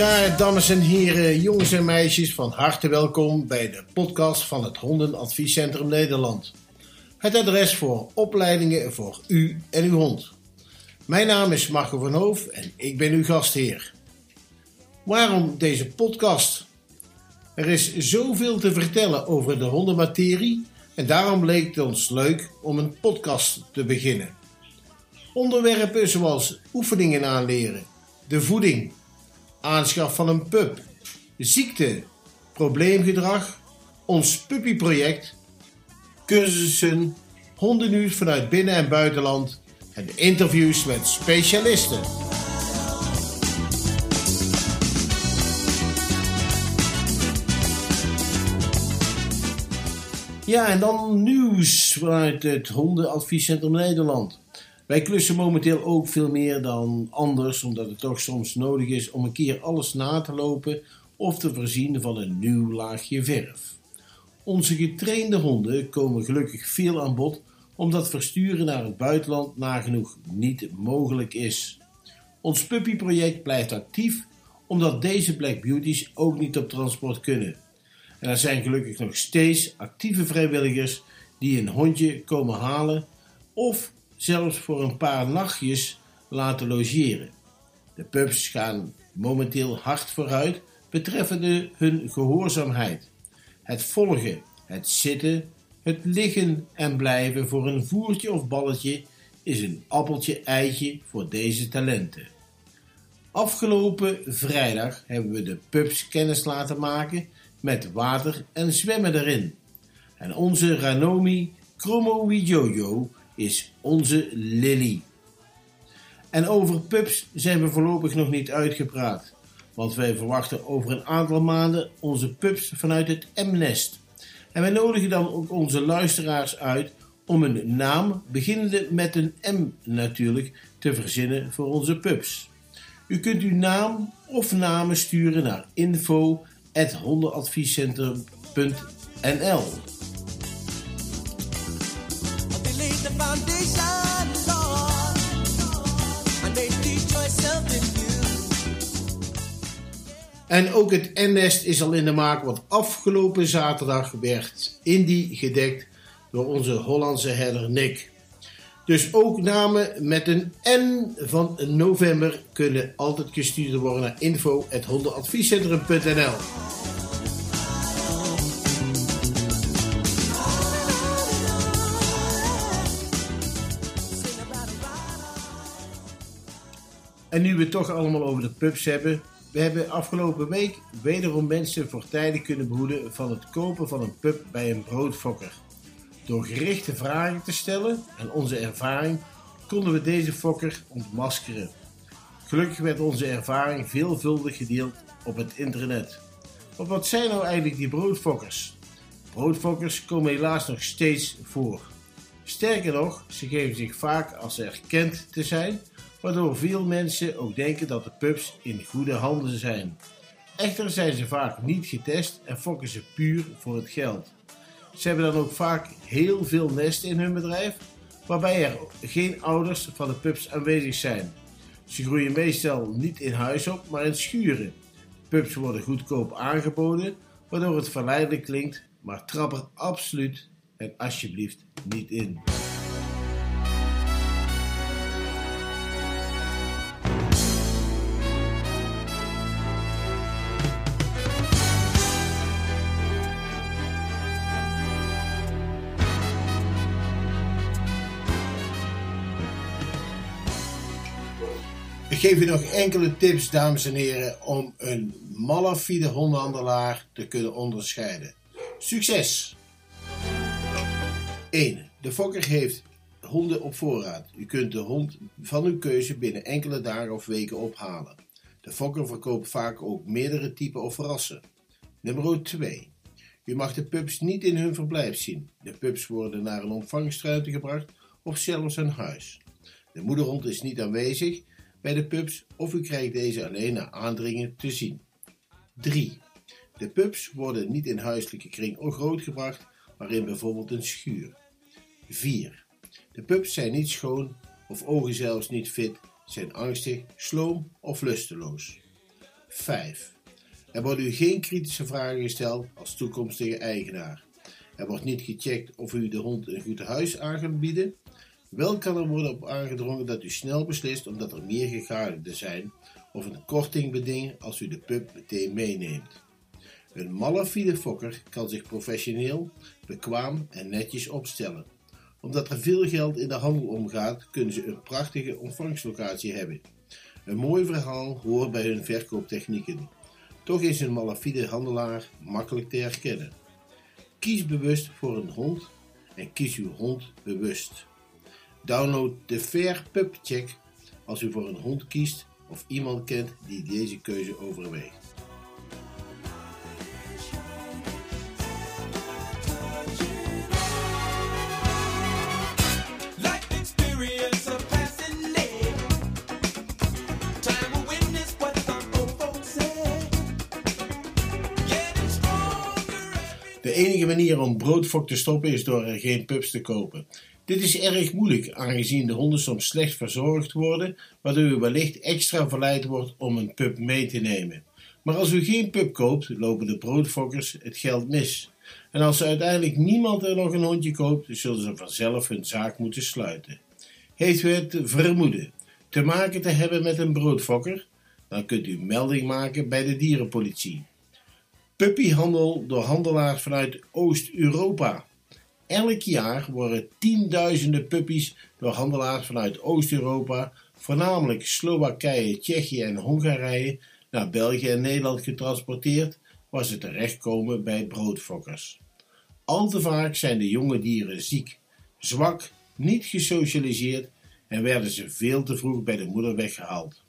Ja, dames en heren, jongens en meisjes, van harte welkom bij de podcast van het Hondenadviescentrum Nederland. Het adres voor opleidingen voor u en uw hond. Mijn naam is Marco van Hoof en ik ben uw gastheer. Waarom deze podcast? Er is zoveel te vertellen over de hondenmaterie en daarom leek het ons leuk om een podcast te beginnen. Onderwerpen zoals oefeningen aanleren, de voeding, aanschaf van een pup, ziekte, probleemgedrag, ons puppyproject, cursussen, hondennieuws vanuit binnen- en buitenland en interviews met specialisten. Ja, en dan nieuws vanuit het Hondenadviescentrum Nederland. Wij klussen momenteel ook veel meer dan anders, omdat het toch soms nodig is om een keer alles na te lopen of te voorzien van een nieuw laagje verf. Onze getrainde honden komen gelukkig veel aan bod, omdat versturen naar het buitenland nagenoeg niet mogelijk is. Ons puppyproject blijft actief, omdat deze Black Beauties ook niet op transport kunnen. En er zijn gelukkig nog steeds actieve vrijwilligers die een hondje komen halen of zelfs voor een paar nachtjes laten logeren. De pups gaan momenteel hard vooruit betreffende hun gehoorzaamheid. Het volgen, het zitten, het liggen en blijven voor een voertje of balletje is een appeltje eitje voor deze talenten. Afgelopen vrijdag hebben we de pups kennis laten maken met water en zwemmen erin. En onze Ranomi Chromo Jojo is onze Lily. En over pups zijn we voorlopig nog niet uitgepraat, want wij verwachten over een aantal maanden onze pups vanuit het M-nest. En wij nodigen dan ook onze luisteraars uit om een naam, beginnende met een M natuurlijk, te verzinnen voor onze pups. U kunt uw naam of namen sturen naar info.hondenadviescentrum.nl En ook het N-nest is al in de maak, want afgelopen zaterdag werd Indy gedekt door onze Hollandse herder Nick. Dus ook namen met een N van november kunnen altijd gestuurd worden naar info.hondenadviescentrum.nl En nu we het toch allemaal over de pubs hebben. We hebben afgelopen week wederom mensen voortijdig kunnen behoeden van het kopen van een pub bij een broodfokker. Door gerichte vragen te stellen en onze ervaring konden we deze fokker ontmaskeren. Gelukkig werd onze ervaring veelvuldig gedeeld op het internet. Want wat zijn nou eigenlijk die broodfokkers? Broodfokkers komen helaas nog steeds voor. Sterker nog, ze geven zich vaak als erkend te zijn waardoor veel mensen ook denken dat de pubs in goede handen zijn. Echter zijn ze vaak niet getest en fokken ze puur voor het geld. Ze hebben dan ook vaak heel veel nesten in hun bedrijf, waarbij er geen ouders van de pubs aanwezig zijn. Ze groeien meestal niet in huis op, maar in schuren. Pubs worden goedkoop aangeboden, waardoor het verleidelijk klinkt, maar trap er absoluut en alsjeblieft niet in. Geef u nog enkele tips, dames en heren, om een malafide hondenhandelaar te kunnen onderscheiden. Succes! 1. De fokker heeft honden op voorraad. U kunt de hond van uw keuze binnen enkele dagen of weken ophalen. De fokker verkoopt vaak ook meerdere typen of rassen. Nummer 2. U mag de pups niet in hun verblijf zien. De pups worden naar een ontvangstruimte gebracht of zelfs een huis. De moederhond is niet aanwezig bij de pubs of u krijgt deze alleen na aandringen te zien. 3. De pubs worden niet in huiselijke kring grootgebracht, maar in bijvoorbeeld een schuur. 4. De pubs zijn niet schoon of ogen zelfs niet fit, zijn angstig, sloom of lusteloos. 5. Er worden u geen kritische vragen gesteld als toekomstige eigenaar. Er wordt niet gecheckt of u de hond een goed huis aan gaat bieden. Wel kan er worden op aangedrongen dat u snel beslist omdat er meer gegadigden zijn of een korting bedingt als u de pup meteen meeneemt. Een malafide fokker kan zich professioneel, bekwaam en netjes opstellen. Omdat er veel geld in de handel omgaat, kunnen ze een prachtige ontvangstlocatie hebben. Een mooi verhaal hoort bij hun verkooptechnieken. Toch is een malafide handelaar makkelijk te herkennen. Kies bewust voor een hond en kies uw hond bewust. Download de Fair Pup Check als u voor een hond kiest of iemand kent die deze keuze overweegt. De enige manier om broodfok te stoppen is door er geen pups te kopen. Dit is erg moeilijk, aangezien de honden soms slecht verzorgd worden, waardoor u wellicht extra verleid wordt om een pup mee te nemen. Maar als u geen pup koopt, lopen de broodfokkers het geld mis. En als uiteindelijk niemand er nog een hondje koopt, zullen ze vanzelf hun zaak moeten sluiten. Heeft u het vermoeden te maken te hebben met een broodfokker? Dan kunt u melding maken bij de dierenpolitie. Puppyhandel door handelaars vanuit Oost-Europa. Elk jaar worden tienduizenden puppies door handelaars vanuit Oost-Europa, voornamelijk Slowakije, Tsjechië en Hongarije, naar België en Nederland getransporteerd, waar ze terechtkomen bij broodfokkers. Al te vaak zijn de jonge dieren ziek, zwak, niet gesocialiseerd en werden ze veel te vroeg bij de moeder weggehaald.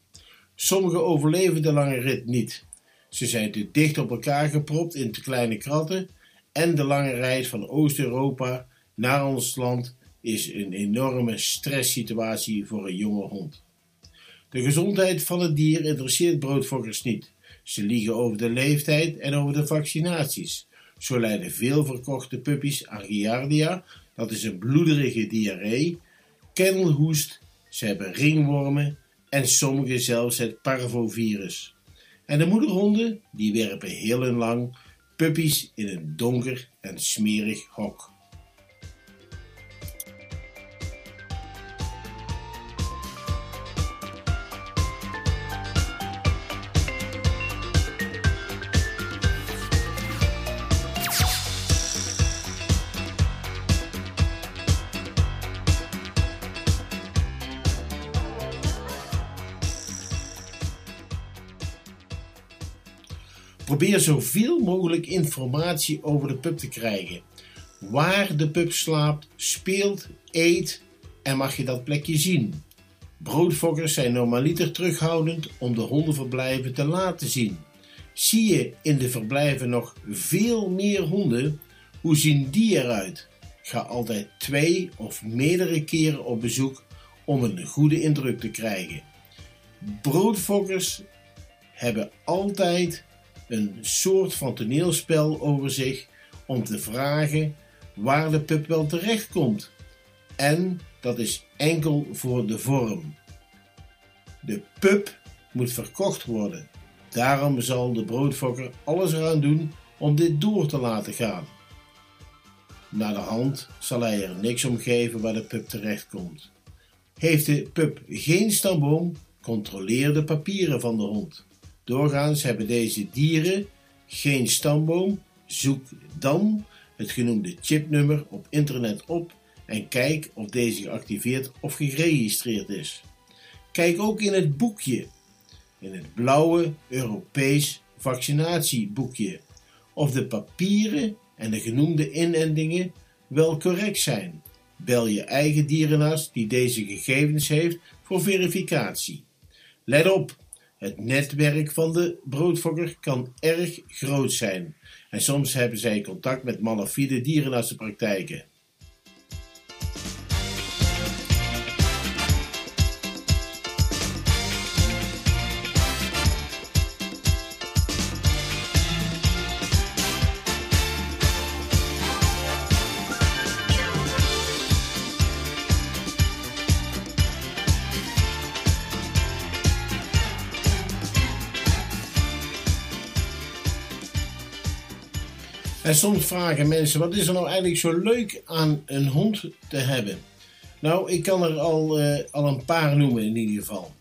Sommigen overleven de lange rit niet. Ze zijn te dicht op elkaar gepropt in te kleine kratten en de lange reis van Oost-Europa naar ons land is een enorme stresssituatie voor een jonge hond. De gezondheid van het dier interesseert broodfokkers niet. Ze liegen over de leeftijd en over de vaccinaties. Zo lijden veel verkochte puppies aan giardia, dat is een bloederige diarree, kennelhoest, ze hebben ringwormen en sommige zelfs het parvovirus. En de moederhonden, die werpen heel lang puppies in een donker en smerig hok. Probeer zoveel mogelijk informatie over de pup te krijgen. Waar de pup slaapt, speelt, eet en mag je dat plekje zien. Broodfokkers zijn normaliter terughoudend om de hondenverblijven te laten zien. Zie je in de verblijven nog veel meer honden? Hoe zien die eruit? Ga altijd twee of meerdere keren op bezoek om een goede indruk te krijgen. Broodfokkers hebben altijd een soort van toneelspel over zich om te vragen waar de pup wel terecht komt. En dat is enkel voor de vorm. De pup moet verkocht worden. Daarom zal de broodfokker alles eraan doen om dit door te laten gaan. Na de hand zal hij er niks om geven waar de pup terecht komt. Heeft de pup geen stamboom, controleer de papieren van de hond. Doorgaans hebben deze dieren geen stamboom. Zoek dan het genoemde chipnummer op internet op en kijk of deze geactiveerd of geregistreerd is. Kijk ook in het boekje, in het blauwe Europees vaccinatieboekje, of de papieren en de genoemde inentingen wel correct zijn. Bel je eigen dierenarts die deze gegevens heeft voor verificatie. Let op, het netwerk van de broodfokker kan erg groot zijn en soms hebben zij contact met malafide dierenartsenpraktijken. En soms vragen mensen, wat is er nou eigenlijk zo leuk aan een hond te hebben? Nou, ik kan er al, eh, al een paar noemen in ieder geval.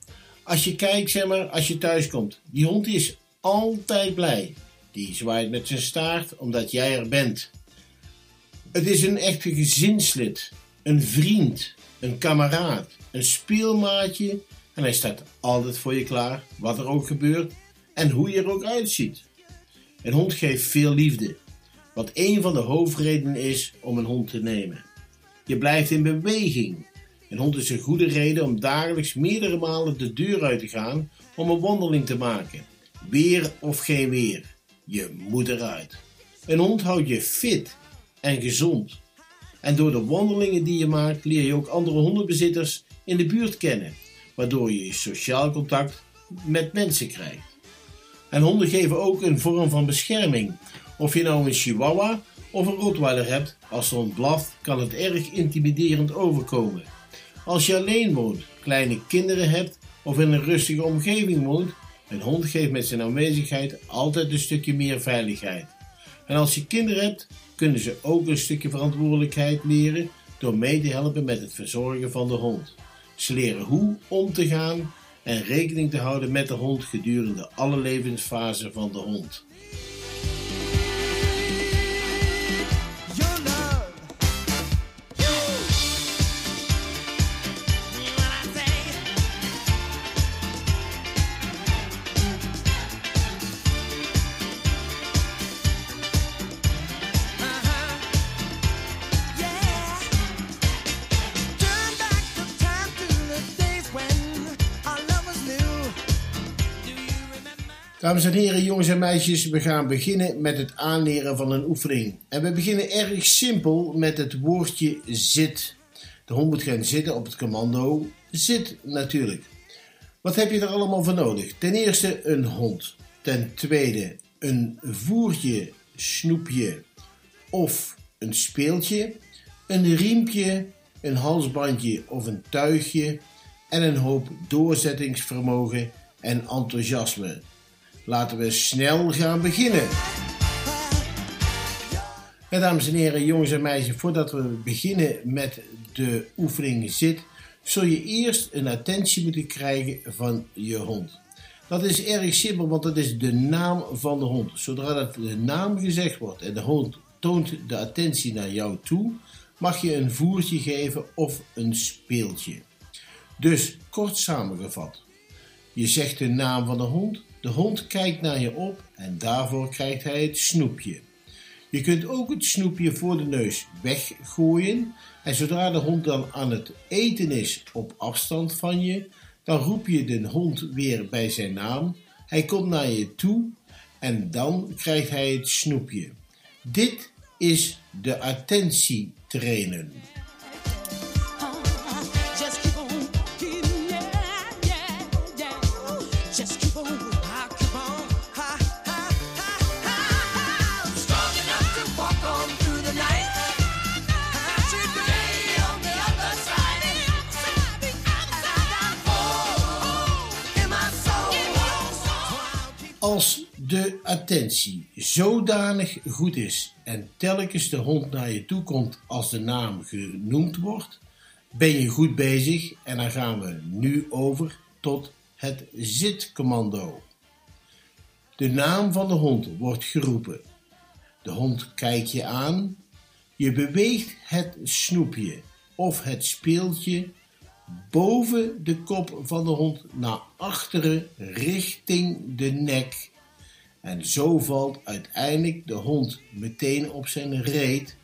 Als je kijkt, zeg maar, als je thuis komt. Die hond is altijd blij. Die zwaait met zijn staart omdat jij er bent. Het is een echte gezinslid. Een vriend. Een kameraad. Een speelmaatje. En hij staat altijd voor je klaar, wat er ook gebeurt. En hoe je er ook uitziet. Een hond geeft veel liefde. Wat een van de hoofdredenen is om een hond te nemen. Je blijft in beweging. Een hond is een goede reden om dagelijks meerdere malen de deur uit te gaan om een wandeling te maken. Weer of geen weer. Je moet eruit. Een hond houdt je fit en gezond. En door de wandelingen die je maakt leer je ook andere hondenbezitters in de buurt kennen, waardoor je sociaal contact met mensen krijgt. En honden geven ook een vorm van bescherming. Of je nou een chihuahua of een rottweiler hebt, als zo'n blaft kan het erg intimiderend overkomen. Als je alleen woont, kleine kinderen hebt of in een rustige omgeving woont, een hond geeft met zijn aanwezigheid altijd een stukje meer veiligheid. En als je kinderen hebt, kunnen ze ook een stukje verantwoordelijkheid leren door mee te helpen met het verzorgen van de hond. Ze leren hoe om te gaan en rekening te houden met de hond gedurende alle levensfasen van de hond. Dames en heren, jongens en meisjes, we gaan beginnen met het aanleren van een oefening. En we beginnen erg simpel met het woordje zit. De hond moet gaan zitten op het commando zit natuurlijk. Wat heb je er allemaal voor nodig? Ten eerste een hond. Ten tweede een voertje, snoepje of een speeltje. Een riempje, een halsbandje of een tuigje. En een hoop doorzettingsvermogen en enthousiasme. Laten we snel gaan beginnen. Ja, dames en heren, jongens en meisjes, voordat we beginnen met de oefening zit, zul je eerst een attentie moeten krijgen van je hond. Dat is erg simpel, want dat is de naam van de hond. Zodra dat de naam gezegd wordt en de hond toont de attentie naar jou toe, mag je een voertje geven of een speeltje. Dus kort samengevat. Je zegt de naam van de hond, de hond kijkt naar je op en daarvoor krijgt hij het snoepje. Je kunt ook het snoepje voor de neus weggooien en zodra de hond dan aan het eten is op afstand van je, dan roep je de hond weer bij zijn naam. Hij komt naar je toe en dan krijgt hij het snoepje. Dit is de attentie trainen. Als de attentie zodanig goed is en telkens de hond naar je toe komt als de naam genoemd wordt, ben je goed bezig en dan gaan we nu over tot het zitcommando. De naam van de hond wordt geroepen. De hond kijkt je aan. Je beweegt het snoepje of het speeltje boven de kop van de hond naar achteren richting de nek. En zo valt uiteindelijk de hond meteen op zijn reet,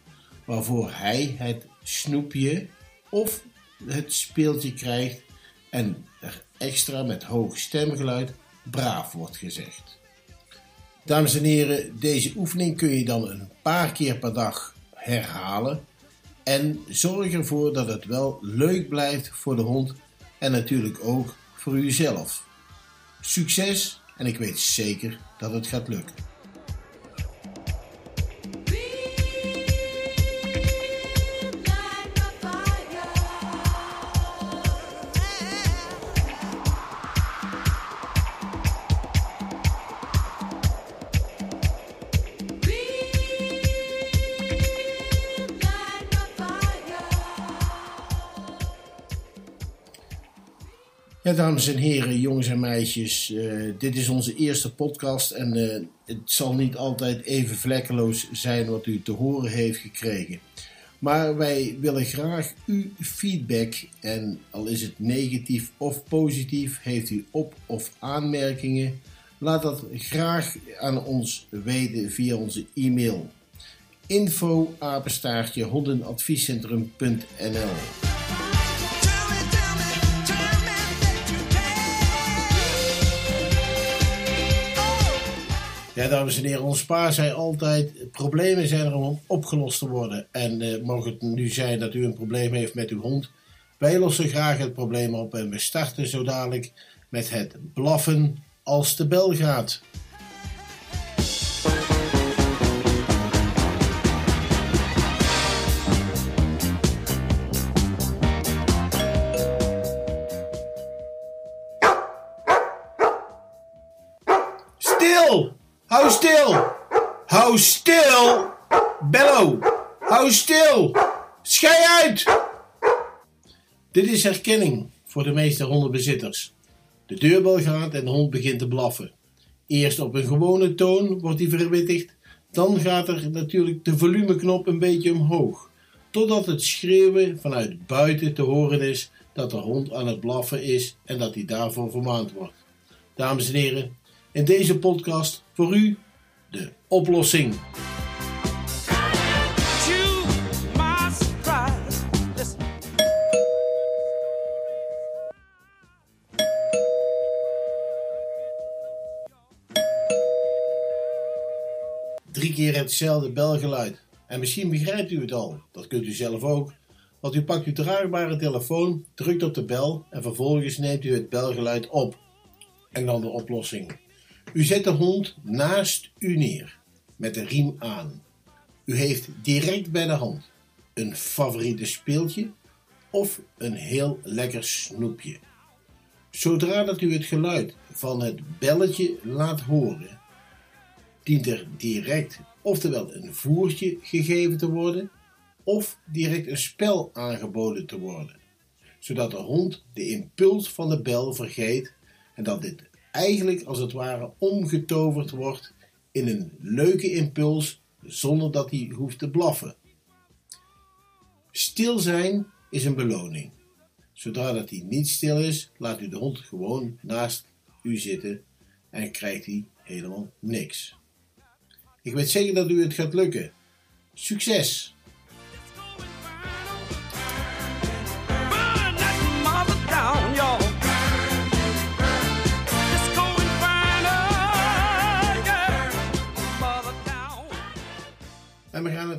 waarvoor hij het snoepje of het speeltje krijgt en er extra met hoog stemgeluid braaf wordt gezegd. Dames en heren, deze oefening kun je dan een paar keer per dag herhalen. En zorg ervoor dat het wel leuk blijft voor de hond en natuurlijk ook voor uzelf. Succes en ik weet zeker dat het gaat lukken. Ja, dames en heren, jongens en meisjes, eh, dit is onze eerste podcast en eh, het zal niet altijd even vlekkeloos zijn wat u te horen heeft gekregen. Maar wij willen graag uw feedback en al is het negatief of positief, heeft u op- of aanmerkingen, laat dat graag aan ons weten via onze e-mail info apenstaartje Ja, dames en heren, ons pa zei altijd: problemen zijn er om opgelost te worden. En eh, mocht het nu zijn dat u een probleem heeft met uw hond, wij lossen graag het probleem op en we starten zo dadelijk met het blaffen als de bel gaat. Stil! Hou stil! Hou stil! Bello! Hou stil! Schei uit! Dit is herkenning voor de meeste hondenbezitters. De deurbel gaat en de hond begint te blaffen. Eerst op een gewone toon wordt hij verwittigd, dan gaat er natuurlijk de volumeknop een beetje omhoog, totdat het schreeuwen vanuit buiten te horen is dat de hond aan het blaffen is en dat hij daarvoor vermaand wordt. Dames en heren, in deze podcast voor u de oplossing. Drie keer hetzelfde belgeluid. En misschien begrijpt u het al, dat kunt u zelf ook. Want u pakt uw draagbare telefoon, drukt op de bel en vervolgens neemt u het belgeluid op. En dan de oplossing. U zet de hond naast u neer, met de riem aan. U heeft direct bij de hand een favoriete speeltje of een heel lekker snoepje. Zodra dat u het geluid van het belletje laat horen, dient er direct oftewel een voertje gegeven te worden of direct een spel aangeboden te worden, zodat de hond de impuls van de bel vergeet en dat dit eigenlijk als het ware omgetoverd wordt in een leuke impuls zonder dat hij hoeft te blaffen. Stil zijn is een beloning. Zodra dat hij niet stil is, laat u de hond gewoon naast u zitten en krijgt hij helemaal niks. Ik weet zeker dat u het gaat lukken. Succes!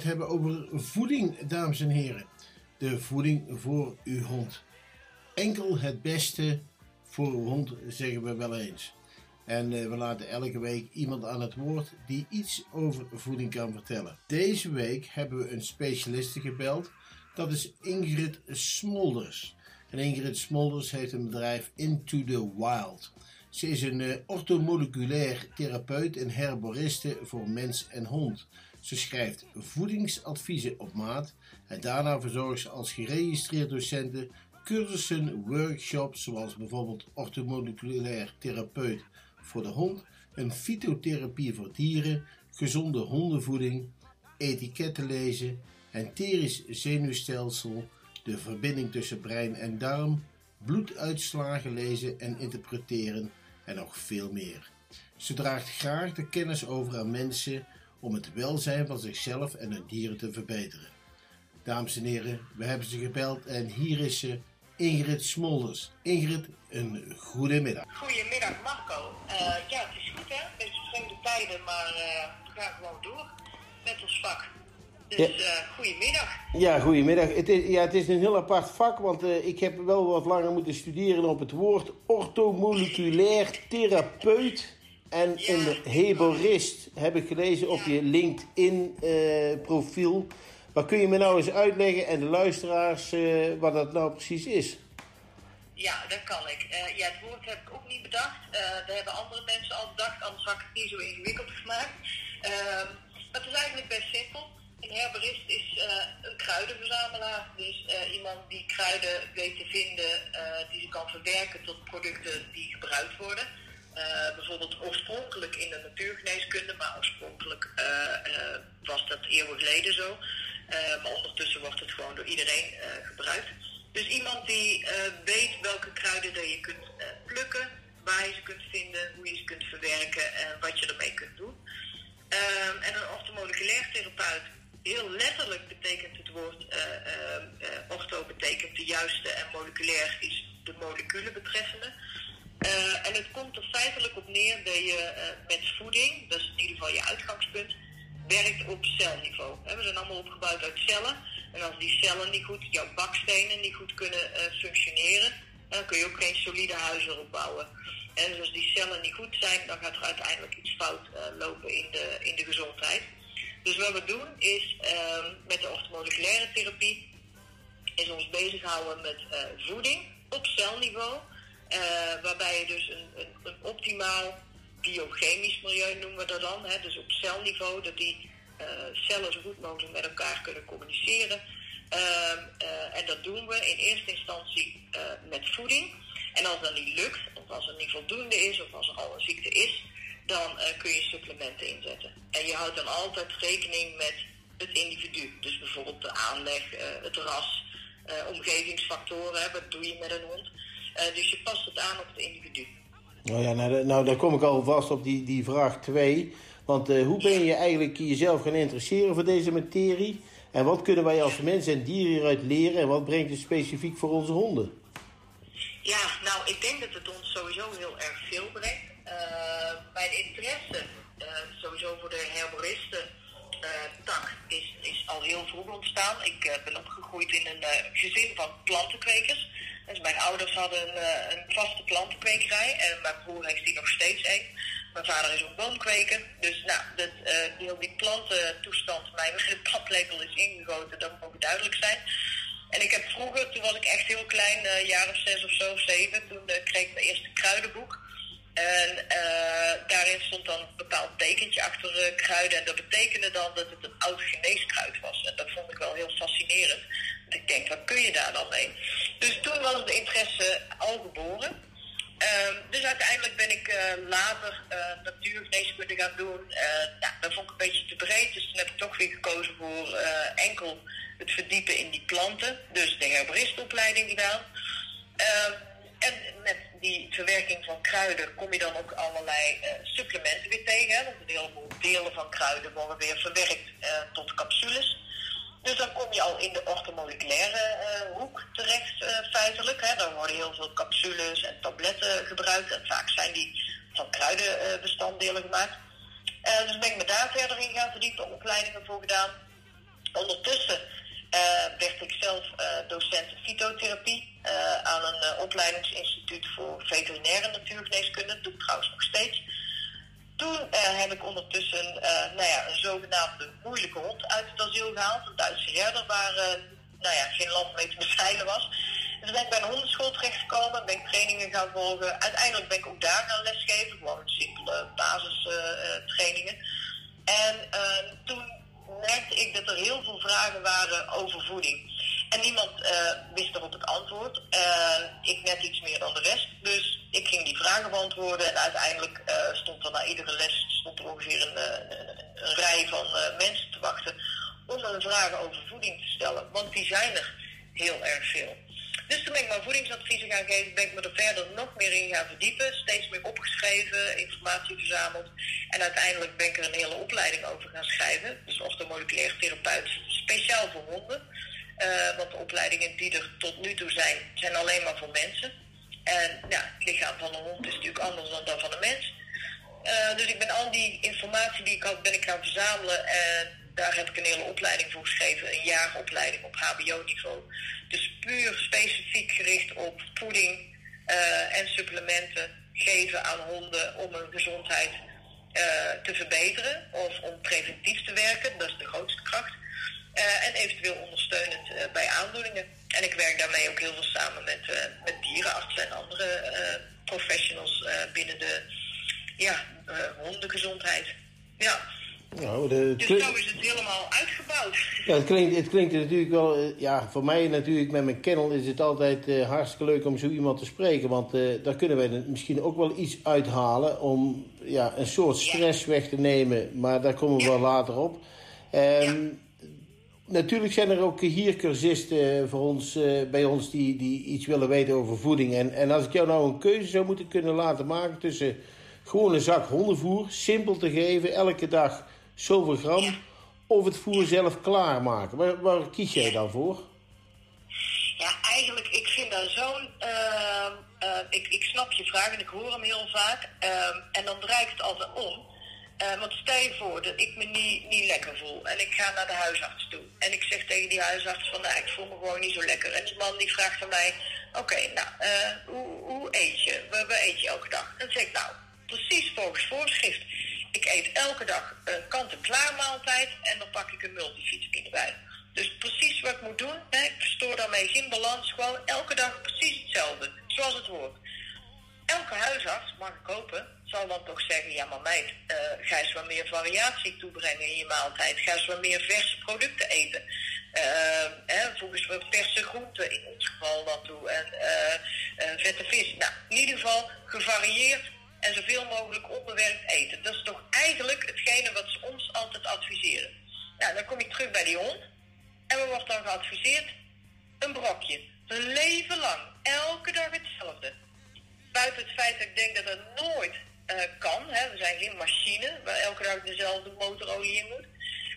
Hebben over voeding, dames en heren. De voeding voor uw hond. Enkel het beste voor uw hond, zeggen we wel eens. En eh, we laten elke week iemand aan het woord die iets over voeding kan vertellen. Deze week hebben we een specialiste gebeld. Dat is Ingrid Smolders. En Ingrid Smolders heeft een bedrijf Into the Wild. Ze is een eh, orthomoleculair therapeut en herboriste voor mens en hond. Ze schrijft voedingsadviezen op maat en daarna verzorgt ze als geregistreerd docenten cursussen, workshops zoals bijvoorbeeld orthomoleculair therapeut voor de hond, een fytotherapie voor dieren, gezonde hondenvoeding, etiketten lezen, enterisch zenuwstelsel, de verbinding tussen brein en darm, bloeduitslagen lezen en interpreteren en nog veel meer. Ze draagt graag de kennis over aan mensen om het welzijn van zichzelf en hun dieren te verbeteren. Dames en heren, we hebben ze gebeld en hier is ze, Ingrid Smolders. Ingrid, een goede middag. Goedemiddag Marco. Eh, ja, het is goed hè. Beetje vreemde tijden, maar eh, we gaan gewoon door met ons vak. Dus eh goedemiddag. Ja, goedemiddag. Het is, ja, het is een heel apart vak, want eh, ik heb wel wat langer moeten studeren op het woord orthomoleculair therapeut. En een heborist heb ik gelezen op je LinkedIn-profiel. maar kun je me nou eens uitleggen en de luisteraars eh, wat dat nou precies is? Ja, dat kan ik. Eh, ja, het woord heb ik ook niet bedacht. Eh dat hebben andere mensen al bedacht, anders had ik het niet zo ingewikkeld gemaakt. Ehm, maar het is eigenlijk best simpel. Een herberist is eh, een kruidenverzamelaar. Dus eh, iemand die kruiden weet te vinden eh, die ze kan verwerken tot producten die gebruikt worden. Eh, bijvoorbeeld oorspronkelijk in de natuurgeneeskunde, maar oorspronkelijk eh, eh, was dat eeuwen geleden zo. Maar ondertussen wordt het gewoon door iedereen gebruikt. Dus iemand die weet welke kruiden dat je kunt plukken, waar je ze kunt vinden, hoe je ze kunt verwerken en wat je ermee kunt doen. Ehm, en een orthomoleculair therapeut, heel letterlijk betekent het woord ortho betekent de juiste en moleculair is de moleculen betreffende. Eh, en het komt er feitelijk op neer dat je eh, met voeding, dat is in ieder geval je uitgangspunt, werkt op celniveau. We zijn allemaal opgebouwd uit cellen. En als die cellen niet goed, jouw bakstenen niet goed kunnen eh, functioneren, dan kun je ook geen solide huis erop bouwen. En dus als die cellen niet goed zijn, dan gaat er uiteindelijk iets fout lopen in de, in de gezondheid. Dus wat we doen is ehm, met de orthomoleculaire therapie is ons bezighouden met voeding op celniveau. Eh, waarbij je dus een, een, optimaal biochemisch milieu noemen we dat dan. Hè, dus op celniveau, dat die eh, cellen zo goed mogelijk met elkaar kunnen communiceren. Ehm, eh, en dat doen we in eerste instantie met voeding. En als dat niet lukt, of als er niet voldoende is, of als er al een ziekte is, dan kun je supplementen inzetten. En je houdt dan altijd rekening met het individu. Dus bijvoorbeeld de aanleg, het ras, omgevingsfactoren. Wat doe je met een hond? Eh, dus je past het aan op het individu. Nou ja, nou, nou daar kom ik al vast op die, die vraag 2. Want eh, hoe ben je eigenlijk jezelf gaan interesseren voor deze materie? En wat kunnen wij als mensen en dieren hieruit leren? En wat brengt het specifiek voor onze honden? Ja, nou, ik denk dat het ons sowieso heel erg veel brengt. Eh, mijn interesse, sowieso voor de herboristen, tak, is, is al heel vroeg ontstaan. Ik ben opgegroeid in een gezin van plantenkwekers. Dus mijn ouders hadden eh, een vaste plantenkwekerij en mijn broer heeft die nog steeds een. Mijn vader is ook boomkweker. Dus nou, dat, eh, heel die plantentoestand mij met de paplepel is ingegoten, dat moet duidelijk zijn. En ik heb vroeger, toen was ik echt heel klein, een jaar of zes of zo, zeven, toen eh, kreeg ik mijn eerste kruidenboek. En eh, daarin stond dan een bepaald tekentje achter eh, kruiden. En dat betekende dan dat het een oud geneeskruid was. En dat vond ik wel heel fascinerend. Ik denk, wat kun je daar dan mee? Dus toen was de interesse al geboren. Ehm, dus uiteindelijk ben ik eh, later uh, natuurgeneeskunde gaan doen. Nou, dat vond ik een beetje te breed. Dus toen heb ik toch weer gekozen voor eh, enkel het verdiepen in die planten. Dus de herbaristenopleiding gedaan. Ehm, en met die verwerking van kruiden kom je dan ook allerlei supplementen weer tegen. Hè? Want een heleboel delen van kruiden worden weer verwerkt tot capsules. Dus dan kom je al in de orthomoleculaire eh, hoek terecht, eh, feitelijk. Hè. Dan worden heel veel capsules en tabletten gebruikt. En vaak zijn die van kruidenbestanddelen gemaakt. Eh, dus ben ik me daar verder in gaan verdiepen, opleidingen voor gedaan. Ondertussen werd ik zelf docent fytotherapie aan een opleidingsinstituut voor veterinaire natuurgeneeskunde. Dat doe ik trouwens nog steeds. Toen eh, heb ik ondertussen eh, nou ja, een zogenaamde moeilijke hond uit het asiel gehaald. Een Duitse herder waar eh, nou ja, geen land mee te bezeilen was. Dus ben ik bij een hondenschool terechtgekomen, ben ik trainingen gaan volgen. Uiteindelijk ben ik ook daar gaan lesgeven, gewoon simpele basistrainingen. en toen merkte ik dat er heel veel vragen waren over voeding. En niemand eh, wist erop het antwoord. Eh, ik net iets meer dan de rest. Dus ik ging die vragen beantwoorden. En uiteindelijk eh, stond er na iedere les stond er ongeveer een, een, rij van mensen te wachten om een vragen over voeding te stellen. Want die zijn er heel erg veel. Dus toen ben ik mijn voedingsadviezen gaan geven, ben ik me er verder nog meer in gaan verdiepen. Steeds meer opgeschreven, informatie verzameld. En uiteindelijk ben ik er een hele opleiding over gaan schrijven. Dus orthomoleculair therapeut speciaal voor honden. Eh, want de opleidingen die er tot nu toe zijn, zijn alleen maar voor mensen. En ja, het lichaam van een hond is natuurlijk anders dan dat van een mens. Eh, dus ik ben al die informatie die ik had, ben ik gaan verzamelen. En daar heb ik een hele opleiding voor geschreven. Een jaaropleiding op hbo-niveau. Dus puur specifiek gericht op voeding eh, en supplementen geven aan honden om hun gezondheid eh, te verbeteren. Of om preventief te werken, dat is de grootste kracht. Eh, en eventueel ondersteunend bij aandoeningen. En ik werk daarmee ook heel veel samen met, met dierenartsen en andere professionals binnen de ja, hondengezondheid. Ja, Nou, de, dus zo is het helemaal uitgebouwd. Ja, het klinkt, het klinkt natuurlijk wel... eh, Ja, voor mij natuurlijk met mijn kennel is het altijd eh, hartstikke leuk om zo iemand te spreken. Want eh, daar kunnen wij misschien ook wel iets uithalen om ja, een soort stress weg te nemen. Maar daar komen we Ja. wel later op. Ehm, Natuurlijk zijn er ook hier cursisten voor ons, bij ons die, die iets willen weten over voeding. En, en als ik jou nou een keuze zou moeten kunnen laten maken tussen gewoon een zak hondenvoer, simpel te geven, elke dag zoveel gram, of het voer zelf klaarmaken. Waar, waar kies jij dan voor? Ja, eigenlijk, ik vind dat zo'n... ehm, eh, ik, ik snap je vraag en ik hoor hem heel vaak. ehm, en dan draai ik het altijd om. Want stel je voor dat ik me niet, niet lekker voel en ik ga naar de huisarts toe. En ik zeg tegen die huisarts van, nou, ik voel me gewoon niet zo lekker. En die man die vraagt aan mij, oké, nou, eh, hoe, hoe eet je? Wat, wat eet je elke dag? En dan zeg ik, nou, precies volgens voorschrift. Ik eet elke dag een kant-en-klaar maaltijd en dan pak ik een multivitamine bij. Dus precies wat ik moet doen, hè, ik verstoor daarmee geen balans, gewoon elke dag precies hetzelfde, zoals het hoort. Elke huisarts, mag ik hopen, zal dan toch zeggen, ja maar meid, eh, ga eens wat meer variatie toebrengen in je maaltijd. Ga eens wat meer verse producten eten. Eh, hè, voeg eens wat verse groenten in ons geval dan toe. En eh, eh, vette vis. Nou, in ieder geval gevarieerd en zoveel mogelijk onbewerkt eten. Dat is toch eigenlijk hetgene wat ze ons altijd adviseren. Nou, dan kom je terug bij die hond. En wat wordt dan geadviseerd? Een brokje. Een leven lang. Elke dag hetzelfde. Buiten het feit dat ik denk dat dat nooit eh, kan. Hè. We zijn geen machine waar elke dag dezelfde motorolie in moet.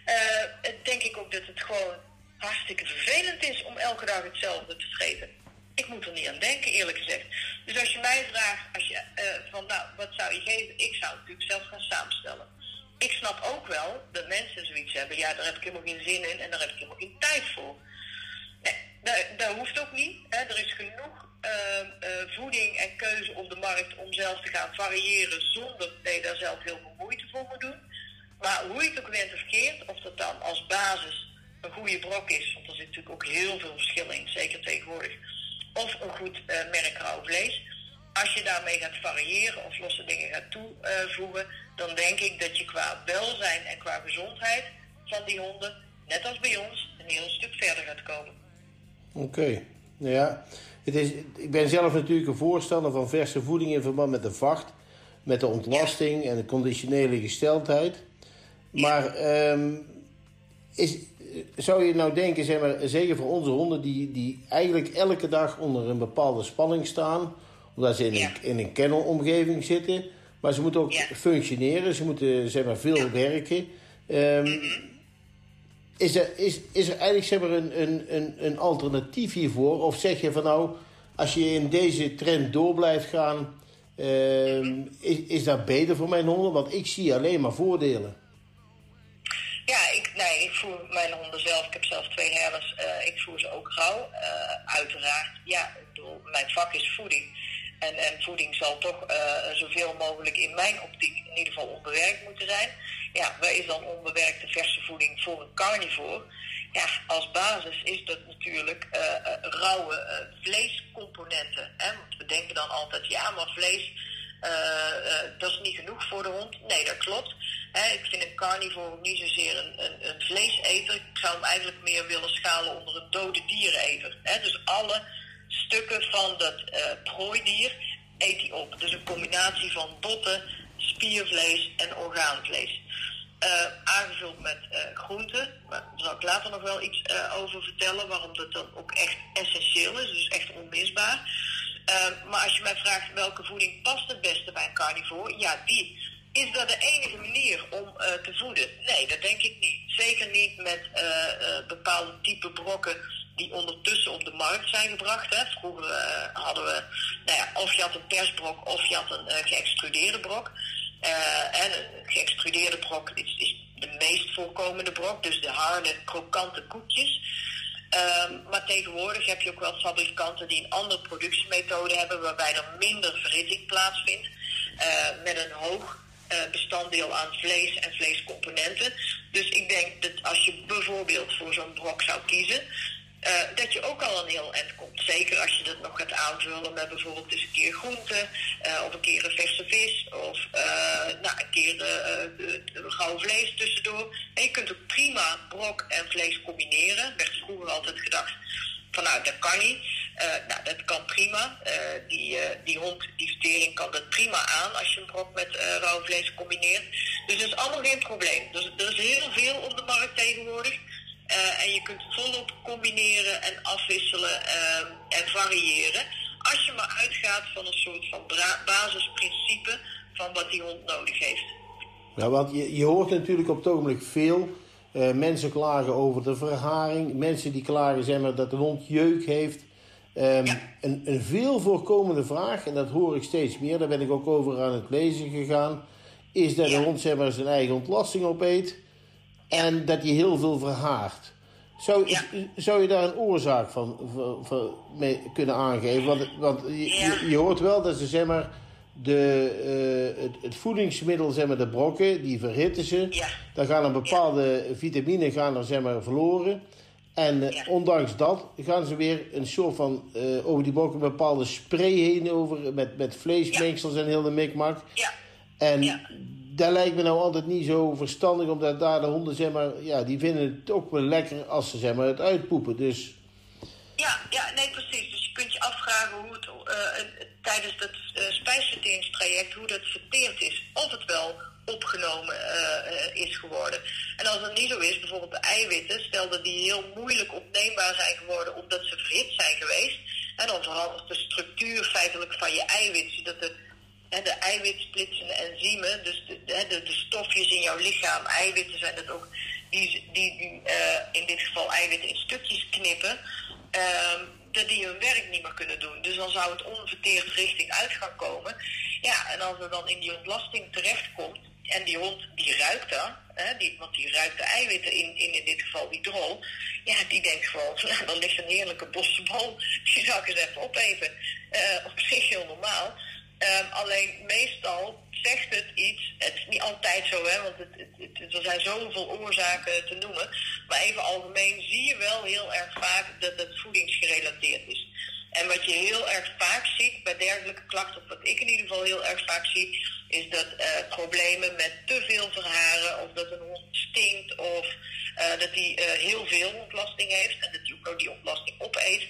eh, denk ik ook dat het gewoon hartstikke vervelend is om elke dag hetzelfde te vreten. Ik moet er niet aan denken, eerlijk gezegd. Dus als je mij vraagt, als je, eh, van nou, wat zou je geven? Ik zou het natuurlijk zelf gaan samenstellen. Ik snap ook wel dat mensen zoiets hebben. Ja, daar heb ik helemaal geen zin in en daar heb ik helemaal geen tijd voor. Nee, dat, hoeft ook niet. Hè. Er is genoeg ehm, eh, voeding en keuze op de markt om zelf te gaan variëren zonder dat je daar zelf heel veel moeite voor moet doen. Maar hoe je het ook went of of dat dan als basis een goede brok is, want er zit natuurlijk ook heel veel verschil in, zeker tegenwoordig, of een goed merk rauw vlees. Als je daarmee gaat variëren of losse dingen gaat toevoegen, dan denk ik dat je qua welzijn en qua gezondheid van die honden, net als bij ons, een heel stuk verder gaat komen. Oké, nou ja. Het is, ik ben zelf natuurlijk een voorstander van verse voeding in verband met de vacht, met de ontlasting en de conditionele gesteldheid. Maar ehm, is, zou je nou denken, zeg maar, zeker voor onze honden die, die eigenlijk elke dag onder een bepaalde spanning staan, omdat ze in, Ja. een, in een kennelomgeving zitten, maar ze moeten ook Ja. functioneren, ze moeten zeg maar, veel werken. Ehm, is er, is, is er eigenlijk zeg maar, een, een, een, een alternatief hiervoor? Of zeg je van nou, als je in deze trend door blijft gaan, ehm, is, is dat beter voor mijn honden? Want ik zie alleen maar voordelen. Ja, ik, nee, ik voer mijn honden zelf. Ik heb zelf twee herders. eh, ik voer ze ook rauw. Eh, uiteraard, ja, bedoel, mijn vak is voeding. En, en voeding zal toch eh, zoveel mogelijk in mijn optiek in ieder geval onbewerkt moeten zijn. Ja, wat is dan onbewerkte verse voeding voor een carnivore? Ja, als basis is dat natuurlijk rauwe vleescomponenten. Hè? Want we denken dan altijd, ja, maar vlees dat is niet genoeg voor de hond. Nee, dat klopt. Ik vind een carnivore niet zozeer een, een, een vleeseter. Ik zou hem eigenlijk meer willen schalen onder een dode diereneter. Dus alle stukken van dat eh prooidier eet hij op. Dus een combinatie van botten, spiervlees en orgaanvlees. Eh, aangevuld met eh, groenten. Daar zal ik later nog wel iets eh, over vertellen. Waarom dat dan ook echt essentieel is. Dus echt onmisbaar. Eh, maar als je mij vraagt welke voeding past het beste bij een carnivore. Ja, die. Is dat de enige manier om eh, te voeden? Nee, dat denk ik niet. Zeker niet met eh, eh, bepaalde type brokken die ondertussen op de markt zijn gebracht. Hè. Vroeger hadden we, nou ja, of je had een persbrok of je had een geëxtrudeerde brok. En een geëxtrudeerde brok is, is de meest voorkomende brok, dus de harde, krokante koekjes. Ehm, maar tegenwoordig heb je ook wel fabrikanten die een andere productiemethode hebben, waarbij er minder verhitting plaatsvindt, eh, met een hoog eh, bestanddeel aan vlees en vleescomponenten. Dus ik denk dat als je bijvoorbeeld voor zo'n brok zou kiezen, eh, dat je ook al een heel eind komt. Zeker als je dat nog gaat aanvullen met bijvoorbeeld eens een keer groente, eh, of een keer een verse vis, of eh, nou, een keer rauw vlees tussendoor. En je kunt ook prima brok en vlees combineren. Er werd vroeger altijd gedacht van nou, dat kan niet. Nou, dat kan prima. Die, die hond, die vertering kan dat prima aan als je een brok met rauw vlees combineert. Dus dat is allemaal geen probleem. Dus er is heel veel op de markt tegenwoordig. Eh, en je kunt volop combineren en afwisselen eh, en variëren. Als je maar uitgaat van een soort van basisprincipe van wat die hond nodig heeft. Ja, want je, je hoort natuurlijk op het ogenblik veel eh, mensen klagen over de verharing. Mensen die klagen zeg maar, dat de hond jeuk heeft. Ehm, Ja. een, een veel voorkomende vraag, en dat hoor ik steeds meer, daar ben ik ook over aan het lezen gegaan, is dat Ja. de hond zeg maar, zijn eigen ontlasting opeet en dat hij heel veel verhaart. Zou, Ja. zou je daar een oorzaak van, van, van mee kunnen aangeven? Want, want je, Ja. je, je hoort wel dat ze zeg maar, de, eh, het, het voedingsmiddel, zeg maar, de brokken, die verhitten ze. Ja. Dan gaan er bepaalde vitamine gaan er, zeg maar, verloren. En eh, ondanks dat gaan ze weer een soort van eh, over die brokken een bepaalde spray heen over met, met vleesmengsels en heel de mikmak. Ja, En Ja. Dat lijkt me nou altijd niet zo verstandig, omdat daar de honden, zeg maar, ja, die vinden het ook wel lekker als ze zeg maar, het uitpoepen. Dus Ja, ja, nee, precies. Dus je kunt je afvragen hoe het eh, tijdens dat uh, spijsverteringstraject, hoe dat verteerd is. Of het wel opgenomen eh, is geworden. En als dat niet zo is, bijvoorbeeld de eiwitten, stel dat die heel moeilijk opneembaar zijn geworden omdat ze verhit zijn geweest. En dan verandert de structuur feitelijk van je eiwit, zodat de, de eiwitsplitsende enzymen, dus de, de, de, stofjes in jouw lichaam, eiwitten zijn dat ook, die, die, eh, in dit geval eiwitten in stukjes knippen, ehm, dat die hun werk niet meer kunnen doen. Dus dan zou het onverteerd richting uit gaan komen. Ja, en als er dan in die ontlasting terechtkomt, en die hond die ruikt dat, hè, die, want die ruikt de eiwitten in, in, in dit geval die drol. Ja, die denkt gewoon, nou, dan ligt een heerlijke bossenbal, die zou ik eens even opeten. Eh, op zich heel normaal. Ehm, alleen meestal zegt het iets, het is niet altijd zo, hè, want het, het, er zijn zoveel oorzaken te noemen. Maar even algemeen zie je wel heel erg vaak dat het voedingsgerelateerd is. En wat je heel erg vaak ziet bij dergelijke klachten, of wat ik in ieder geval heel erg vaak zie, is dat eh, problemen met te veel verharen, of dat een hond stinkt, of eh, dat hij eh, heel veel ontlasting heeft en dat hij ook die ontlasting opeet.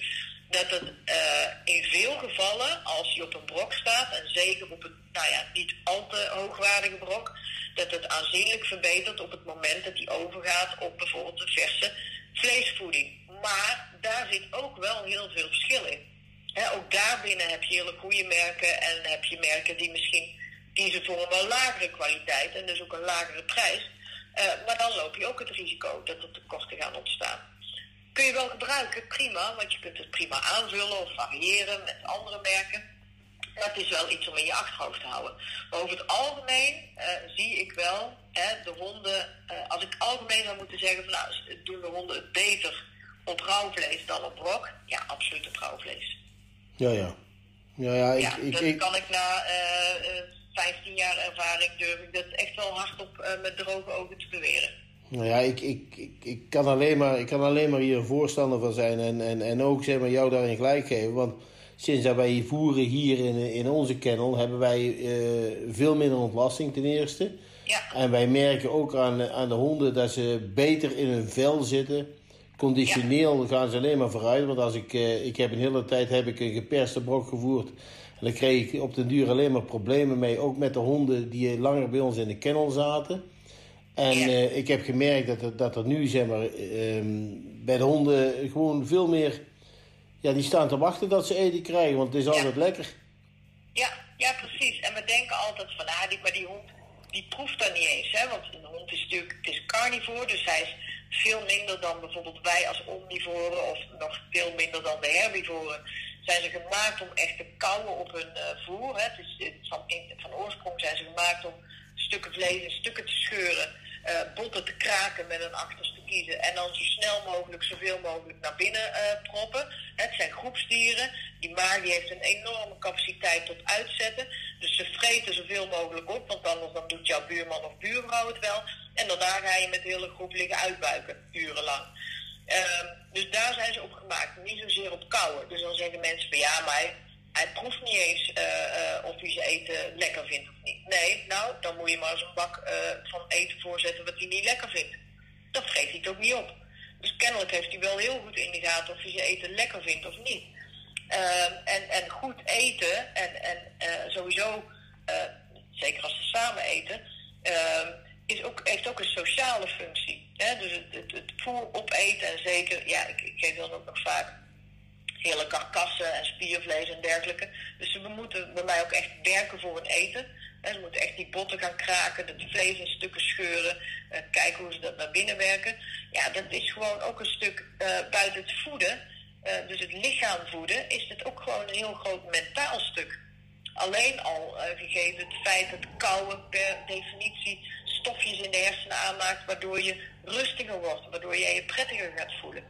Dat het eh, in veel gevallen, als hij op een brok staat, en zeker op een nou ja, niet al te hoogwaardige brok, dat het aanzienlijk verbetert op het moment dat hij overgaat op bijvoorbeeld een verse vleesvoeding. Maar daar zit ook wel heel veel verschil in. Ook daarbinnen heb je hele goede merken en heb je merken die misschien kiezen voor een wel lagere kwaliteit en dus ook een lagere prijs. Eh, maar dan loop je ook het risico dat er tekorten gaan ontstaan. Kun je wel gebruiken, prima, want je kunt het prima aanvullen of variëren met andere merken. Maar het is wel iets om in je achterhoofd te houden. Maar over het algemeen eh, zie ik wel hè, de honden, eh, als ik algemeen zou moeten zeggen, van, nou, doen de honden het beter op rauwvlees dan op brok? Ja, absoluut op rauwvlees. ja, ja. Ja, ja, ik, ja, ik, dat ik, kan ik na eh, eh, 15 jaar ervaring durf ik dat echt wel hardop met droge ogen te beweren. Nou ja, ik, ik, ik, ik, kan alleen maar, ik kan alleen maar hier een voorstander van zijn en, en, en ook zeg maar, jou daarin gelijk geven. Want sinds dat wij voeren hier in, in onze kennel hebben wij eh, veel minder ontlasting ten eerste. Ja, En wij merken ook aan, aan de honden dat ze beter in hun vel zitten. Conditioneel gaan ze alleen maar vooruit. Want als ik, eh, ik heb een hele tijd heb ik een geperste brok gevoerd. En dan kreeg ik op den duur alleen maar problemen mee. Ook met de honden die langer bij ons in de kennel zaten. En Ja. eh, ik heb gemerkt dat er, dat er nu zeg maar, ehm, bij de honden gewoon veel meer... Ja, die staan te wachten dat ze eten krijgen. Want het is altijd lekker. Ja, ja, precies. En we denken altijd van, ah, die, maar die hond, die proeft dat niet eens, hè. Want een hond is natuurlijk, het is carnivore, dus hij is veel minder dan bijvoorbeeld wij als omnivoren, of nog veel minder dan de herbivoren. Zijn ze gemaakt om echt te kauwen op hun eh, voer, hè. Het is, het van, in, van oorsprong zijn ze gemaakt om stukken vlees in stukken te scheuren, botten te kraken met een achterste kiezen en dan zo snel mogelijk, zoveel mogelijk naar binnen eh, proppen. Het zijn groepsdieren. Die maag heeft een enorme capaciteit tot uitzetten. Dus ze vreten zoveel mogelijk op, want anders dan doet jouw buurman of buurvrouw het wel. En daarna ga je met de hele groep liggen uitbuiken, urenlang. Ehm, dus daar zijn ze op gemaakt, niet zozeer op kouwen. Dus dan zeggen mensen van ja, maar hij, proeft niet eens eh, eh, of hij zijn eten lekker vindt of niet. Nee, nou, dan moet je maar eens een bak eh, van eten voorzetten wat hij niet lekker vindt. Dat vreet hij ook niet op. Dus kennelijk heeft hij wel heel goed in de gaten of hij zijn eten lekker vindt of niet. Ehm, en, en goed eten en, en sowieso, zeker als ze samen eten, ehm, is ook, heeft ook een sociale functie. Hè? Dus het, het, het voer opeten en zeker, ja, ik, ik geef dan ook nog vaak hele karkassen en spiervlees en dergelijke. Dus ze moeten bij mij ook echt werken voor hun eten. Hè, ze moeten echt die botten gaan kraken, het vlees in stukken scheuren, eh, kijken hoe ze dat naar binnen werken. Ja, dat is gewoon ook een stuk eh, buiten het voeden, eh, dus het lichaam voeden, is het ook gewoon een heel groot mentaal stuk. Alleen al gegeven het feit dat kouwen per definitie stofjes in de hersenen aanmaakt, waardoor je rustiger wordt, waardoor je je prettiger gaat voelen.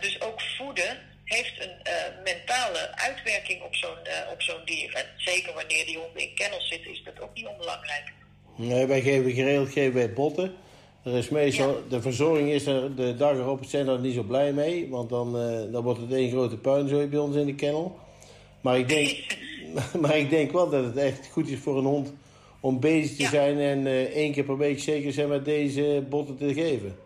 Dus ook voeden heeft een eh, mentale uitwerking op zo'n eh, op zo'n dier. En zeker wanneer die honden in kennels zitten, is dat ook niet onbelangrijk. Nee, wij geven geregeld geven wij botten. Er is meestal, Ja. De verzorging is er de dag erop zijn er niet zo blij mee. Want dan, eh, dan wordt het één grote puinzooi bij ons in de kennel. Maar ik denk, maar ik denk wel dat het echt goed is voor een hond om bezig te Ja. zijn en één keer per week zeker zijn met deze botten te geven.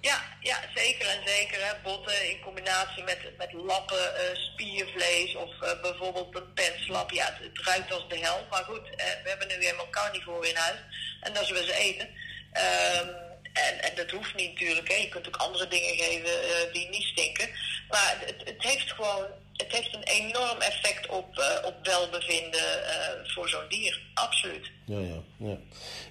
Ja, ja, zeker en zeker. Hè. Botten in combinatie met, met lappen, eh, spiervlees of eh, bijvoorbeeld een penslap. Ja, het, ruikt als de hel. Maar goed, eh, we hebben nu helemaal carnivore in huis. En dat zullen ze eten. Ehm, en, en dat hoeft niet natuurlijk. Hè. Je kunt ook andere dingen geven die niet stinken. Maar het, het heeft gewoon het heeft een enorm effect op, eh, op welbevinden eh, voor zo'n dier. Absoluut. Ja, ja, ja.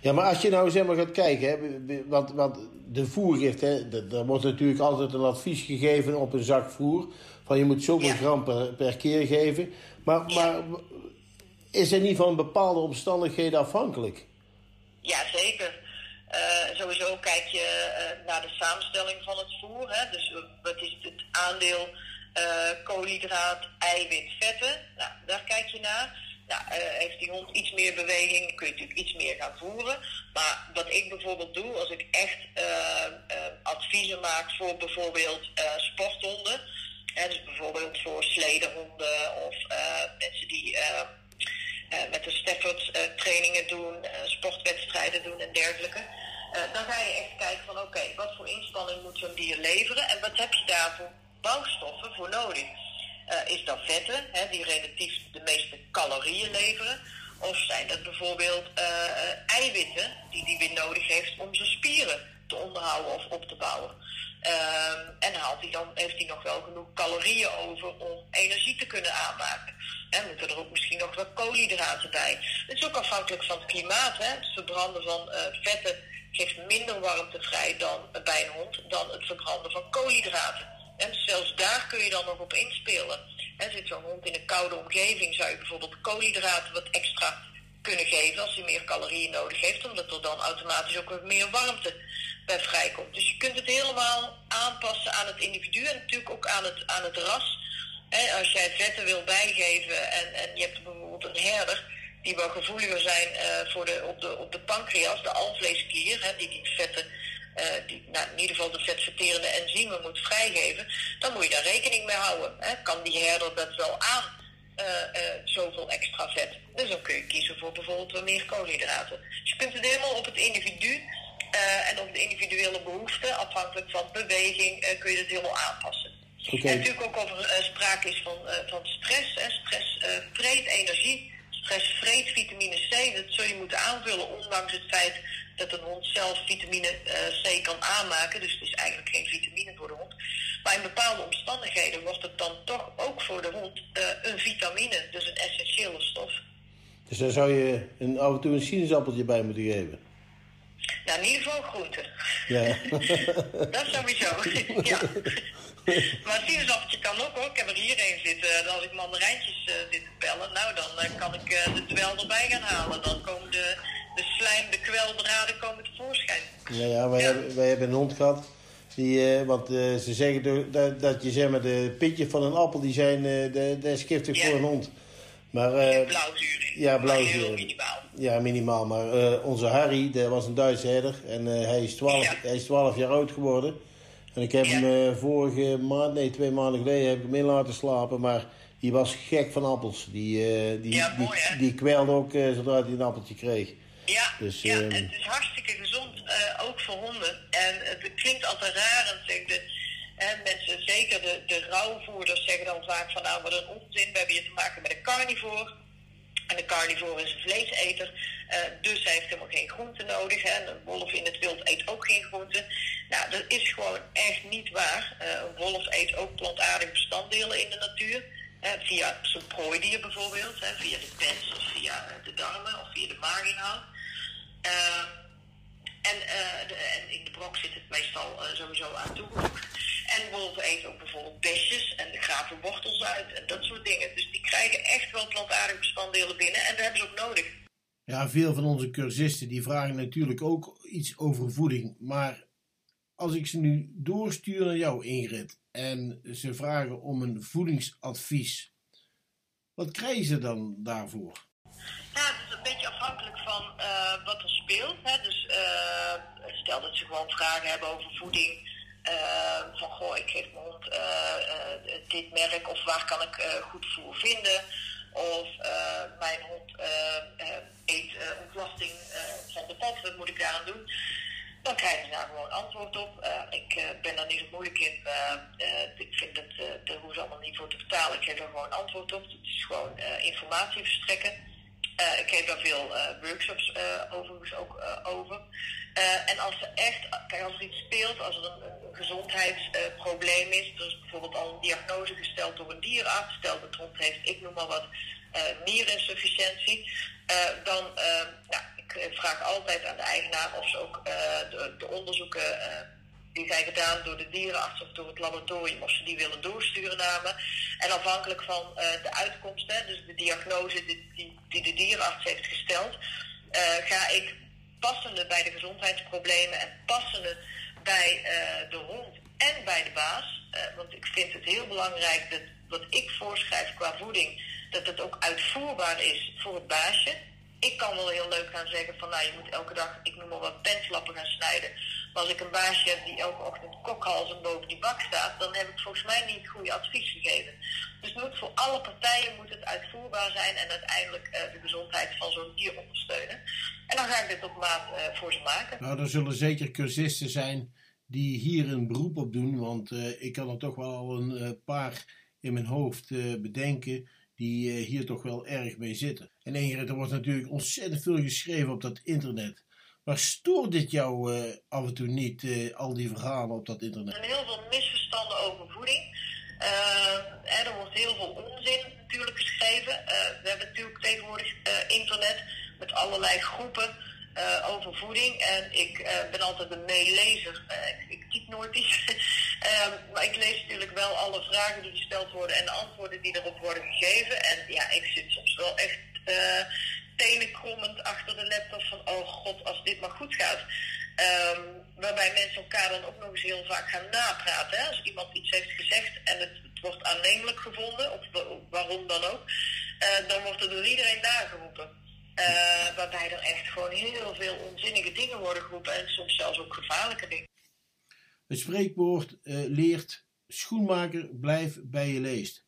ja, maar als je nou zeg maar gaat kijken, hè, want, want de voergift, hè, er wordt natuurlijk altijd een advies gegeven op een zak voer. Van je moet zoveel Ja. gram per, per keer geven. Maar, maar is er niet van bepaalde omstandigheden afhankelijk? Ja, zeker. Eh, sowieso kijk je naar de samenstelling van het voer. Hè? Dus wat is het aandeel eh, koolhydraat, eiwit, vetten? Nou, daar kijk je naar. Nou, heeft die hond iets meer beweging, kun je natuurlijk iets meer gaan voeren. Maar wat ik bijvoorbeeld doe, als ik echt eh, adviezen maak voor bijvoorbeeld sporthonden. Dus bijvoorbeeld voor slederhonden of mensen die met de Stafford trainingen doen, sportwedstrijden doen en dergelijke. Dan ga je echt kijken van oké, wat voor inspanning moet zo'n dier leveren en wat heb je daarvoor bouwstoffen voor nodig? Eh, is dat vetten, hè, die relatief de meeste calorieën leveren? Of zijn dat bijvoorbeeld eh, eiwitten die die weer nodig heeft om zijn spieren te onderhouden of op te bouwen? Ehm, en haalt hij dan, heeft hij nog wel genoeg calorieën over om energie te kunnen aanmaken? En moeten er ook misschien nog wat koolhydraten bij? Het is ook afhankelijk van het klimaat. Hè? Het verbranden van eh, vetten geeft minder warmte vrij dan bij een hond dan het verbranden van koolhydraten. En zelfs daar kun je dan nog op inspelen. En zit zo'n hond in een koude omgeving, zou je bijvoorbeeld koolhydraten wat extra kunnen geven als hij meer calorieën nodig heeft, omdat er dan automatisch ook meer warmte bij vrijkomt. Dus je kunt het helemaal aanpassen aan het individu en natuurlijk ook aan het, aan het ras. Als jij vetten wil bijgeven en, en je hebt bijvoorbeeld een herder die wel gevoeliger zijn eh, voor de, op, de, op de pancreas, de alvleesklier, hè, die die vetten, eh, die nou, in ieder geval de vetverterende enzymen moet vrijgeven, dan moet je daar rekening mee houden. Hè. Kan die herder dat wel aan? eh, eh, zoveel extra vet. Dus dan kun je kiezen voor bijvoorbeeld wat meer koolhydraten. Dus je kunt het helemaal op het individu en op de individuele behoeften, afhankelijk van beweging, kun je het helemaal aanpassen. En natuurlijk ook of er eh, sprake is van, van stress. Hè. Stress vreet energie. Stress vreet vitamine C. Dat zul je moeten aanvullen, ondanks het feit dat een hond zelf vitamine eh, C kan aanmaken. Dus het is eigenlijk geen vitamine voor de hond. Maar in bepaalde omstandigheden wordt het dan toch ook voor de hond eh, een vitamine. Dus een essentiële stof. Dus daar zou je een, af en toe een sinaasappeltje bij moeten geven. Nou, in ieder geval groenten. Ja. Dat sowieso, ja. Maar het sinaasappeltje kan ook hoor. Ik heb er hier een zitten. En Als ik mandarijntjes eh, zit te pellen, nou dan kan ik eh, de twel erbij gaan halen. Dan komen de, de slijm, de kweldraden komen tevoorschijn. Ja, ja, wij, Ja. Hebben, wij hebben een hond gehad. Die, eh, want eh, ze zeggen dat, dat je zeg maar, de pitjes van een appel, die zijn, eh de, giftig Ja. voor een hond. Maar, Blauwzuur in. ja, blauwzuur. Heel minimaal. ja, minimaal. Maar onze Harry, dat was een Duitse herder. En hij, is 12, Ja. hij is 12 jaar oud geworden. En ik heb Ja. hem vorige maand, nee, twee maanden geleden, heb ik hem in laten slapen. Maar die was gek van appels. Die, die, Ja, die, mooi, hè? die kwelde ook zodra hij een appeltje kreeg. Ja, Dus, ja ehm, het is hartstikke gezond, eh, ook voor honden. En het klinkt altijd raar, en zeg de, hè, mensen, zeker de, de rauwvoerders, zeggen dan vaak van nou wat een onzin, we hebben hier te maken met een carnivore. En de carnivore is een vleeseter, eh, dus hij heeft helemaal geen groente nodig. Hè. Een wolf in het wild eet ook geen groente. Nou, dat is gewoon echt niet waar. Eh, een wolf eet ook plantaardige bestanddelen in de natuur. hè, via zijn prooidier bijvoorbeeld, hè, via de pens of via de darmen of via de maaginhoud. Ehm, en, eh, de, en in de brok zit het meestal eh, sowieso aan toegevoegd. En wolven eten ook bijvoorbeeld besjes en de graven wortels uit en dat soort dingen. Dus die krijgen echt wel plantaardige bestanddelen binnen en dat hebben ze ook nodig. Ja, veel van onze cursisten die vragen natuurlijk ook iets over voeding. Maar als ik ze nu doorstuur naar jou, Ingrid, en ze vragen om een voedingsadvies, wat krijgen ze dan daarvoor? Ja, eh, wat er speelt. Hè. Dus eh, stel dat ze gewoon vragen hebben over voeding. eh, van goh, ik geef mijn hond dit merk of waar kan ik goed voer vinden. Of mijn hond eet ontlasting van de pot, wat moet ik daaraan doen? Dan krijgen ze daar gewoon antwoord op. Ik ben daar niet zo moeilijk in. ik vind dat, daar hoeven ze allemaal niet voor te betalen. Ik geef daar gewoon antwoord op. Het is gewoon informatie verstrekken. Eh, ik geef daar veel eh, workshops eh, ook over. En als er echt, kijk, als er iets speelt, als er een, gezondheidsprobleem is, is bijvoorbeeld al een diagnose gesteld door een dierenarts, stel de hond heeft, ik noem maar wat, nierinsufficiëntie, dan, eh, nou, ik vraag altijd aan de eigenaar of ze ook de, de onderzoeken die zijn gedaan door de dierenarts of door het laboratorium, of ze die willen doorsturen naar me. En afhankelijk van eh, de uitkomst, hè, dus de diagnose die, die, de dierenarts heeft gesteld, eh, ga ik passende bij de gezondheidsproblemen en passende bij eh, de hond en bij de baas. Want ik vind het heel belangrijk dat wat ik voorschrijf qua voeding, dat het ook uitvoerbaar is voor het baasje. Ik kan wel heel leuk gaan zeggen van nou je moet elke dag, ik noem maar wat penslappen gaan snijden. Als ik een baasje heb die elke ochtend kokhalzen boven die bak staat, dan heb ik volgens mij niet goede advies gegeven. Dus moet voor alle partijen moet het uitvoerbaar zijn en uiteindelijk eh, de gezondheid van zo'n dier ondersteunen. En dan ga ik dit op maat eh, voor ze maken. Nou, er zullen zeker cursisten zijn die hier een beroep op doen, want eh, ik kan er toch wel al een paar in mijn hoofd bedenken die hier toch wel erg mee zitten. En Ingrid, er wordt natuurlijk ontzettend veel geschreven op dat internet. Maar stoort dit jou eh, af en toe niet, eh, al die verhalen op dat Er internet? zijn heel veel misverstanden over voeding. Eh, er wordt heel veel onzin natuurlijk geschreven. We hebben natuurlijk tegenwoordig internet met allerlei groepen over voeding. En ik ben altijd een meelezer. Ik, ik typ nooit iets. Ehm, maar ik lees natuurlijk wel alle vragen die gesteld worden en de antwoorden die erop worden gegeven. En ja, ik zit soms wel echt eh tenenkrommend achter de laptop van oh god, als dit maar goed gaat. Ehm, waarbij mensen elkaar dan ook nog eens heel vaak gaan napraten. Hè? Als iemand iets heeft gezegd en het, wordt aannemelijk gevonden, of wa- waarom dan ook, eh, dan wordt er door iedereen nageroepen. Eh, waarbij er echt gewoon heel veel onzinnige dingen worden geroepen en soms zelfs ook gevaarlijke dingen. Het spreekwoord eh, leert: schoenmaker, blijf bij je leest.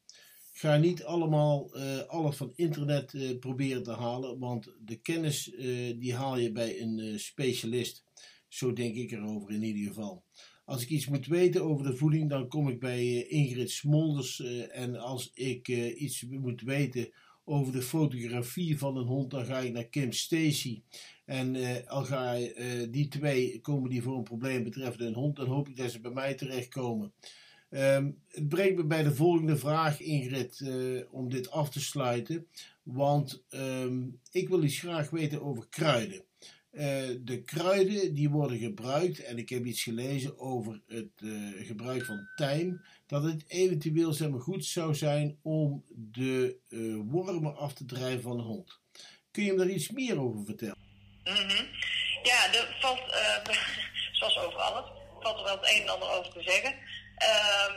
Ga niet allemaal eh, alles van internet eh, proberen te halen, want de kennis eh, die haal je bij een specialist. Zo denk ik erover in ieder geval. Als ik iets moet weten over de voeding, dan kom ik bij Ingrid Smolders. en als ik iets moet weten over de fotografie van een hond, dan ga ik naar Kim Stacy. En al ga die twee komen die voor een probleem betreffende een hond, dan hoop ik dat ze bij mij terechtkomen. Ehm, het brengt me bij de volgende vraag, Ingrid, eh, om dit af te sluiten. Want ehm, ik wil iets graag weten over kruiden. Eh, de kruiden die worden gebruikt, en ik heb iets gelezen over het eh, gebruik van tijm, dat het eventueel zeg goed zou zijn om de wormen af te drijven van een hond. Kun je me daar iets meer over vertellen? Mhm. Ja, er valt, zoals over alles, valt er wel het een en ander over te zeggen. Ehm,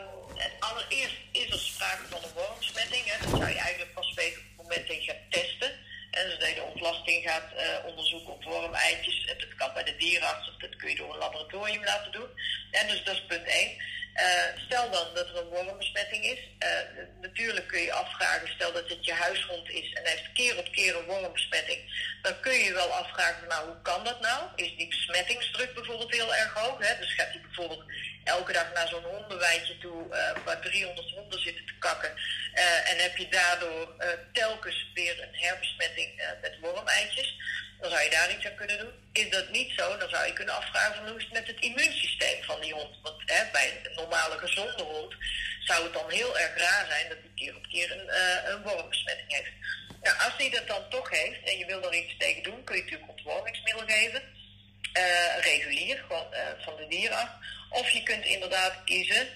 allereerst is er sprake van een wormbesmetting. Hè. Dat zou je eigenlijk pas weten op het moment dat je gaat testen. En dus dat je de ontlasting gaat eh, onderzoeken op wormeitjes. Dat kan bij de dierenarts of dat kun je door een laboratorium laten doen. En dus dat is punt 1. Stel dan dat er een wormbesmetting is. Eh, natuurlijk kun je afvragen, stel dat het je huishond is en hij heeft keer op keer een wormbesmetting. Dan kun je wel afvragen, nou hoe kan dat nou? Is die besmettingsdruk bijvoorbeeld heel erg hoog? Hè? Dus gaat hij bijvoorbeeld elke dag naar zo'n hondenwijtje toe eh, waar 300 honden zitten te kakken. eh, en heb je daardoor eh, telkens weer een herbesmetting eh, met wormeitjes. Dan zou je daar iets aan kunnen doen. Is dat niet zo, dan zou je kunnen afvragen van hoe is het met het immuunsysteem van die hond. Want hè, bij een normale gezonde hond zou het dan heel erg raar zijn dat hij keer op keer een, eh, een wormbesmetting heeft. Nou, als hij dat dan toch heeft en je wil er iets tegen doen, kun je natuurlijk ontwormingsmiddel geven eh, regulier, gewoon eh, van de dierenarts. Of je kunt inderdaad kiezen,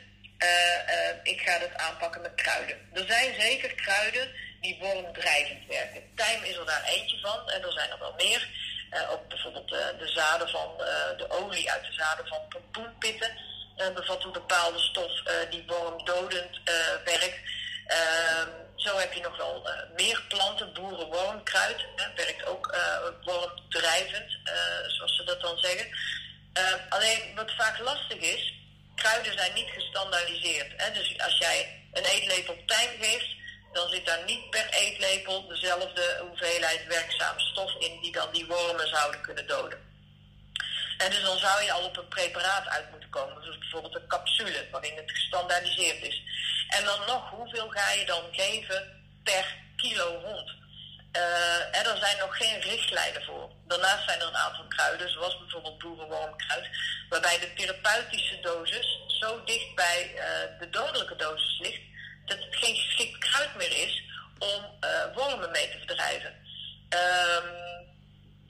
ik ga het aanpakken met kruiden. Er zijn zeker kruiden die wormdrijvend werken. Tijm is er daar eentje van en er zijn er wel meer. Eh, ook bijvoorbeeld eh, de zaden van eh, de olie uit de zaden van pompoenpitten bevat een bepaalde stof die wormdodend werkt. Ehm, zo heb je nog wel meer planten, boerenwormkruid, werkt ook wormdrijvend, zoals ze dat dan zeggen. Eh, alleen wat vaak lastig is, kruiden zijn niet gestandaardiseerd. Hè? Dus als jij een eetlepel tijm geeft, dan zit daar niet per eetlepel dezelfde hoeveelheid werkzame stof in die dan die wormen zouden kunnen doden. En dus dan zou je al op een preparaat uit moeten komen. Dus bijvoorbeeld een capsule waarin het gestandaardiseerd is. En dan nog, hoeveel ga je dan geven per kilo hond? Eh, en er zijn nog geen richtlijnen voor. Daarnaast zijn er een aantal kruiden, zoals bijvoorbeeld boerenwormkruid, waarbij de therapeutische dosis zo dicht bij eh, de dodelijke dosis ligt, dat het geen geschikt kruid meer is om eh, wormen mee te verdrijven. Ehm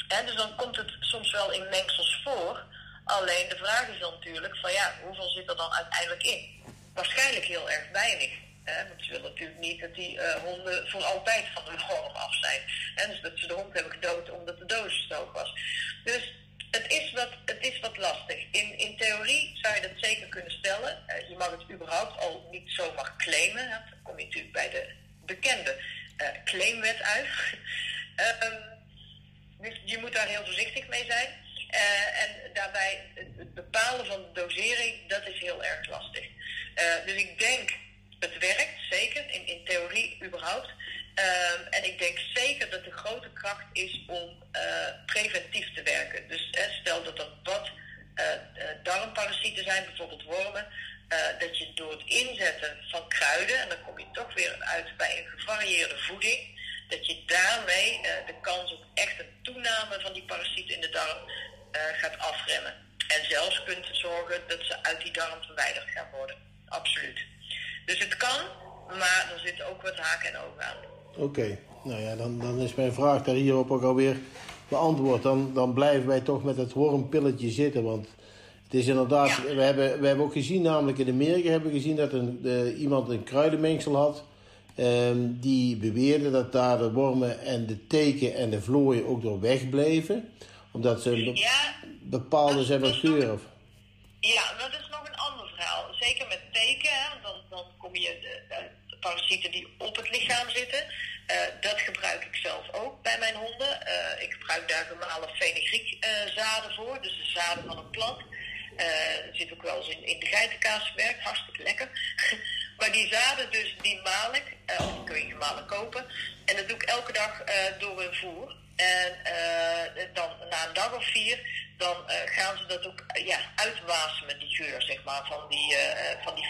Hè, dus dan komt het soms wel in mengsels voor. Alleen de vraag is dan natuurlijk van ja, hoeveel zit er dan uiteindelijk in? Waarschijnlijk heel erg weinig. Hè? Want ze willen natuurlijk niet dat die eh, honden voor altijd van de worm af zijn. Hè? Dus dat ze de hond hebben gedood omdat de dosis te hoog was. Dus het is wat, het is wat lastig. In, in theorie zou je dat zeker kunnen stellen. Eh, je mag het überhaupt niet zomaar claimen. Dan kom je natuurlijk bij de bekende eh, claimwet uit. Ehm, dus je moet daar heel voorzichtig mee zijn. Eh, en daarbij het, bepalen van de dosering, dat is heel erg lastig. Eh, dus ik denk, het werkt, zeker, in, in theorie überhaupt. Ehm, en ik denk zeker dat de grote kracht is om preventief te werken. Dus stel dat er wat darmparasieten zijn, bijvoorbeeld wormen, eh, dat je door het inzetten van kruiden, en dan kom je toch weer uit bij een gevarieerde voeding, dat je daarmee eh, de kans op echt een toename van die parasieten in de darm eh, gaat afremmen. En zelfs kunt zorgen dat ze uit die darm verwijderd gaan worden. Absoluut. Dus het kan, maar er zitten ook wat haken en ogen aan. Oké, nou ja, dan, dan is mijn vraag daar hierop ook alweer beantwoord. Dan, dan blijven wij toch met het wormpilletje zitten, want het is inderdaad... Ja. We, hebben, we hebben ook gezien, namelijk in Amerika hebben we gezien dat een, iemand een kruidenmengsel had... ehm, die beweerde dat daar de wormen en de teken en de vlooien ook door wegbleven. Omdat ze een be- Ja, bepaalde nog- Of, Ja, dat is nog een ander verhaal. Zeker met teken, hè, dan, dan kom je de, parasieten die op het lichaam zitten. eh, dat gebruik ik zelf ook bij mijn honden. Eh, ik gebruik daar gemalen fenugreek eh, zaden voor, dus de zaden van een plant. Eh zit ook wel eens in, de geitenkaas verwerkt, hartstikke lekker. maar die zaden dus, die maal ik, eh, of die kun je gemalen kopen. En dat doe ik elke dag eh, door een voer. En dan na een dag of vier, dan eh, gaan ze dat ook eh, ja, uitwasemen, die geur zeg maar, van die, eh, van die.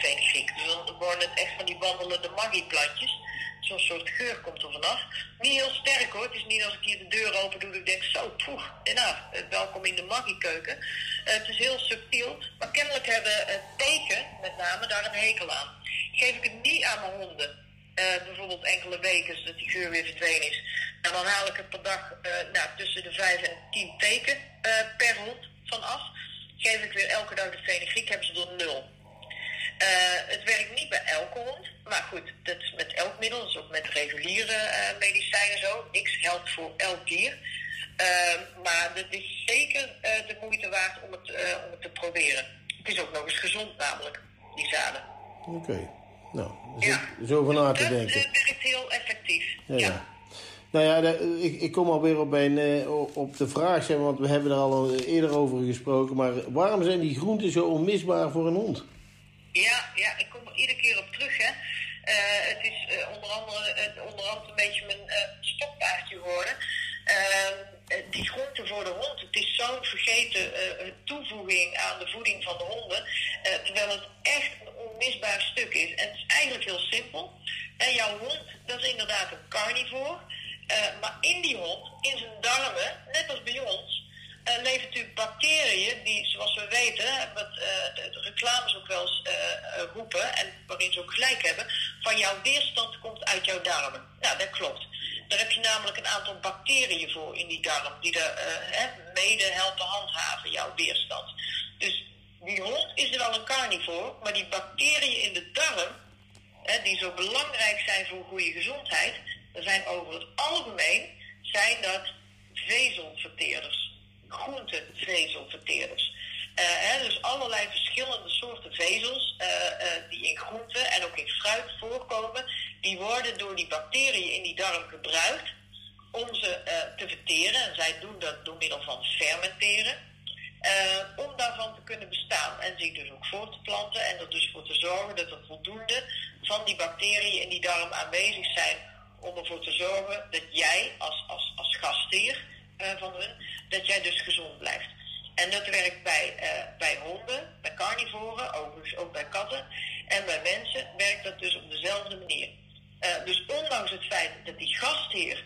Dus dan worden het echt van die wandelende maggi-plantjes. Zo'n soort geur komt er vanaf. Niet heel sterk hoor. Het is niet als ik hier de deur open doe dat ik denk, zo, poeh, nou, welkom in de maggi-keuken. Eh, het is heel subtiel, maar kennelijk hebben teken met name daar een hekel aan. Geef ik het niet aan mijn honden, bijvoorbeeld enkele weken, zodat die geur weer verdwenen is. En dan haal ik er per dag eh, nou, tussen de 5 en 10 teken eh, per hond van af. Geef ik weer elke dag de fenugreek, hebben ze er nul. Eh, het werkt niet bij elke hond, maar goed, dat is met elk middel, is ook met reguliere medicijnen zo. Niks geldt voor elk dier. Eh, maar het is zeker de moeite waard om het, om het te proberen. Het is ook nog eens gezond namelijk, die zaden. Oké, nou, er Ja. zo van na te denken. eh, werkt heel effectief. Ja, ja. Nou ja, ik, ik kom alweer op, mijn, eh, op de vraag, want we hebben er al eerder over gesproken. Maar waarom zijn die groenten zo onmisbaar voor een hond? Ja, ja, ik kom er iedere keer op terug. Hè. Eh, het is eh, onder andere eh, een beetje mijn eh stokpaardje geworden. Eh, die groente voor de hond, het is zo'n vergeten eh, toevoeging aan de voeding van de honden. eh, terwijl het echt een onmisbaar stuk is. En het is eigenlijk heel simpel. En jouw hond, dat is inderdaad een carnivore. Eh, maar in die hond, in zijn darmen, net als bij ons, eh, leven natuurlijk bacteriën die, zoals we weten, wat eh, de, reclames ook wel eens roepen en waarin ze ook gelijk hebben, van jouw weerstand komt uit jouw darmen. Nou, dat klopt. Daar heb je namelijk een aantal bacteriën voor in die darm, die hè, mede helpen handhaven, jouw weerstand. Dus die hond is er wel een carnivore, maar die bacteriën in de darm, hè, die zo belangrijk zijn voor goede gezondheid, dat zijn over het algemeen zijn dat vezelverteerders, groentevezelverteerders. Eh, hè, dus allerlei verschillende soorten vezels eh, eh, die in groenten en ook in fruit voorkomen, die worden door die bacteriën in die darm gebruikt om ze eh, te verteren. En zij doen dat door middel van fermenteren. eh, om daarvan te kunnen bestaan en zich dus ook voor te planten en er dus voor te zorgen dat er voldoende van die bacteriën in die darm aanwezig zijn om ervoor te zorgen dat jij als, als, als gastheer eh, van hun, dat jij dus gezond blijft. En dat werkt bij, eh, bij honden, bij carnivoren, overigens ook bij katten. En bij mensen werkt dat dus op dezelfde manier. Eh, dus ondanks het feit dat die gastheer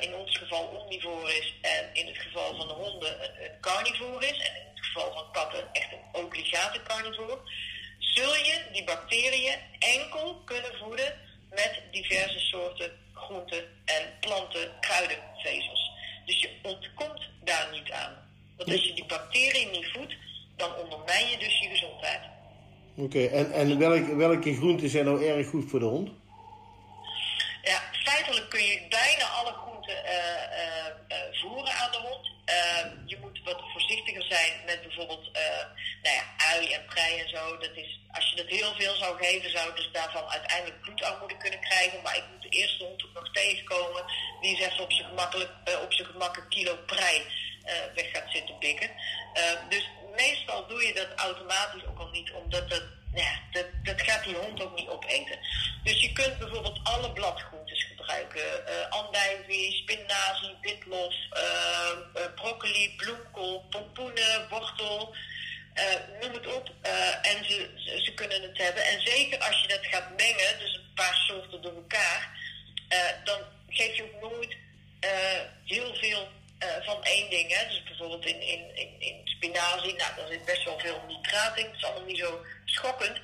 in ons geval omnivoor is en in het geval van de honden een carnivoor is, en in het geval van katten echt een obligate carnivoor, zul je die bacteriën enkel kunnen voeden met diverse soorten groenten en planten, kruidenvezels. Dus je ontkomt daar niet aan. Want als je die bacteriën niet voedt, dan ondermijn je dus je gezondheid. Oké, en, en welke, welke groenten zijn nou erg goed voor de hond? Ja, feitelijk kun je bijna alle groenten eh, eh, eh, voeren aan de hond. Eh, je moet wat voorzichtiger zijn met bijvoorbeeld eh, nou ja, ui en prei en zo. Dat is, als je dat heel veel zou geven, zou dus daarvan uiteindelijk bloedarmoede kunnen krijgen. Maar ik moet de eerste hond ook nog tegenkomen die even op zijn gemakkelijk, eh, op gemak een kilo prei eh, weg gaat zitten pikken. Eh, dus meestal doe je dat automatisch ook al niet, omdat dat, ja, dat, dat gaat die hond ook niet opeten. Dus je kunt bijvoorbeeld alle bladgroentes gebruiken. eh andijvie, spinazie, witlof, eh, eh, broccoli, bloemkool, pompoenen, wortel. noem het op. en ze, ze, kunnen het hebben. En zeker als je dat gaat mengen, dus een paar soorten door elkaar, dan geef je ook nooit heel veel van één ding. Hè. Dus bijvoorbeeld in, in, in, in spinazie, nou, daar zit best wel veel nitraat in. Het is allemaal niet zo schokkend.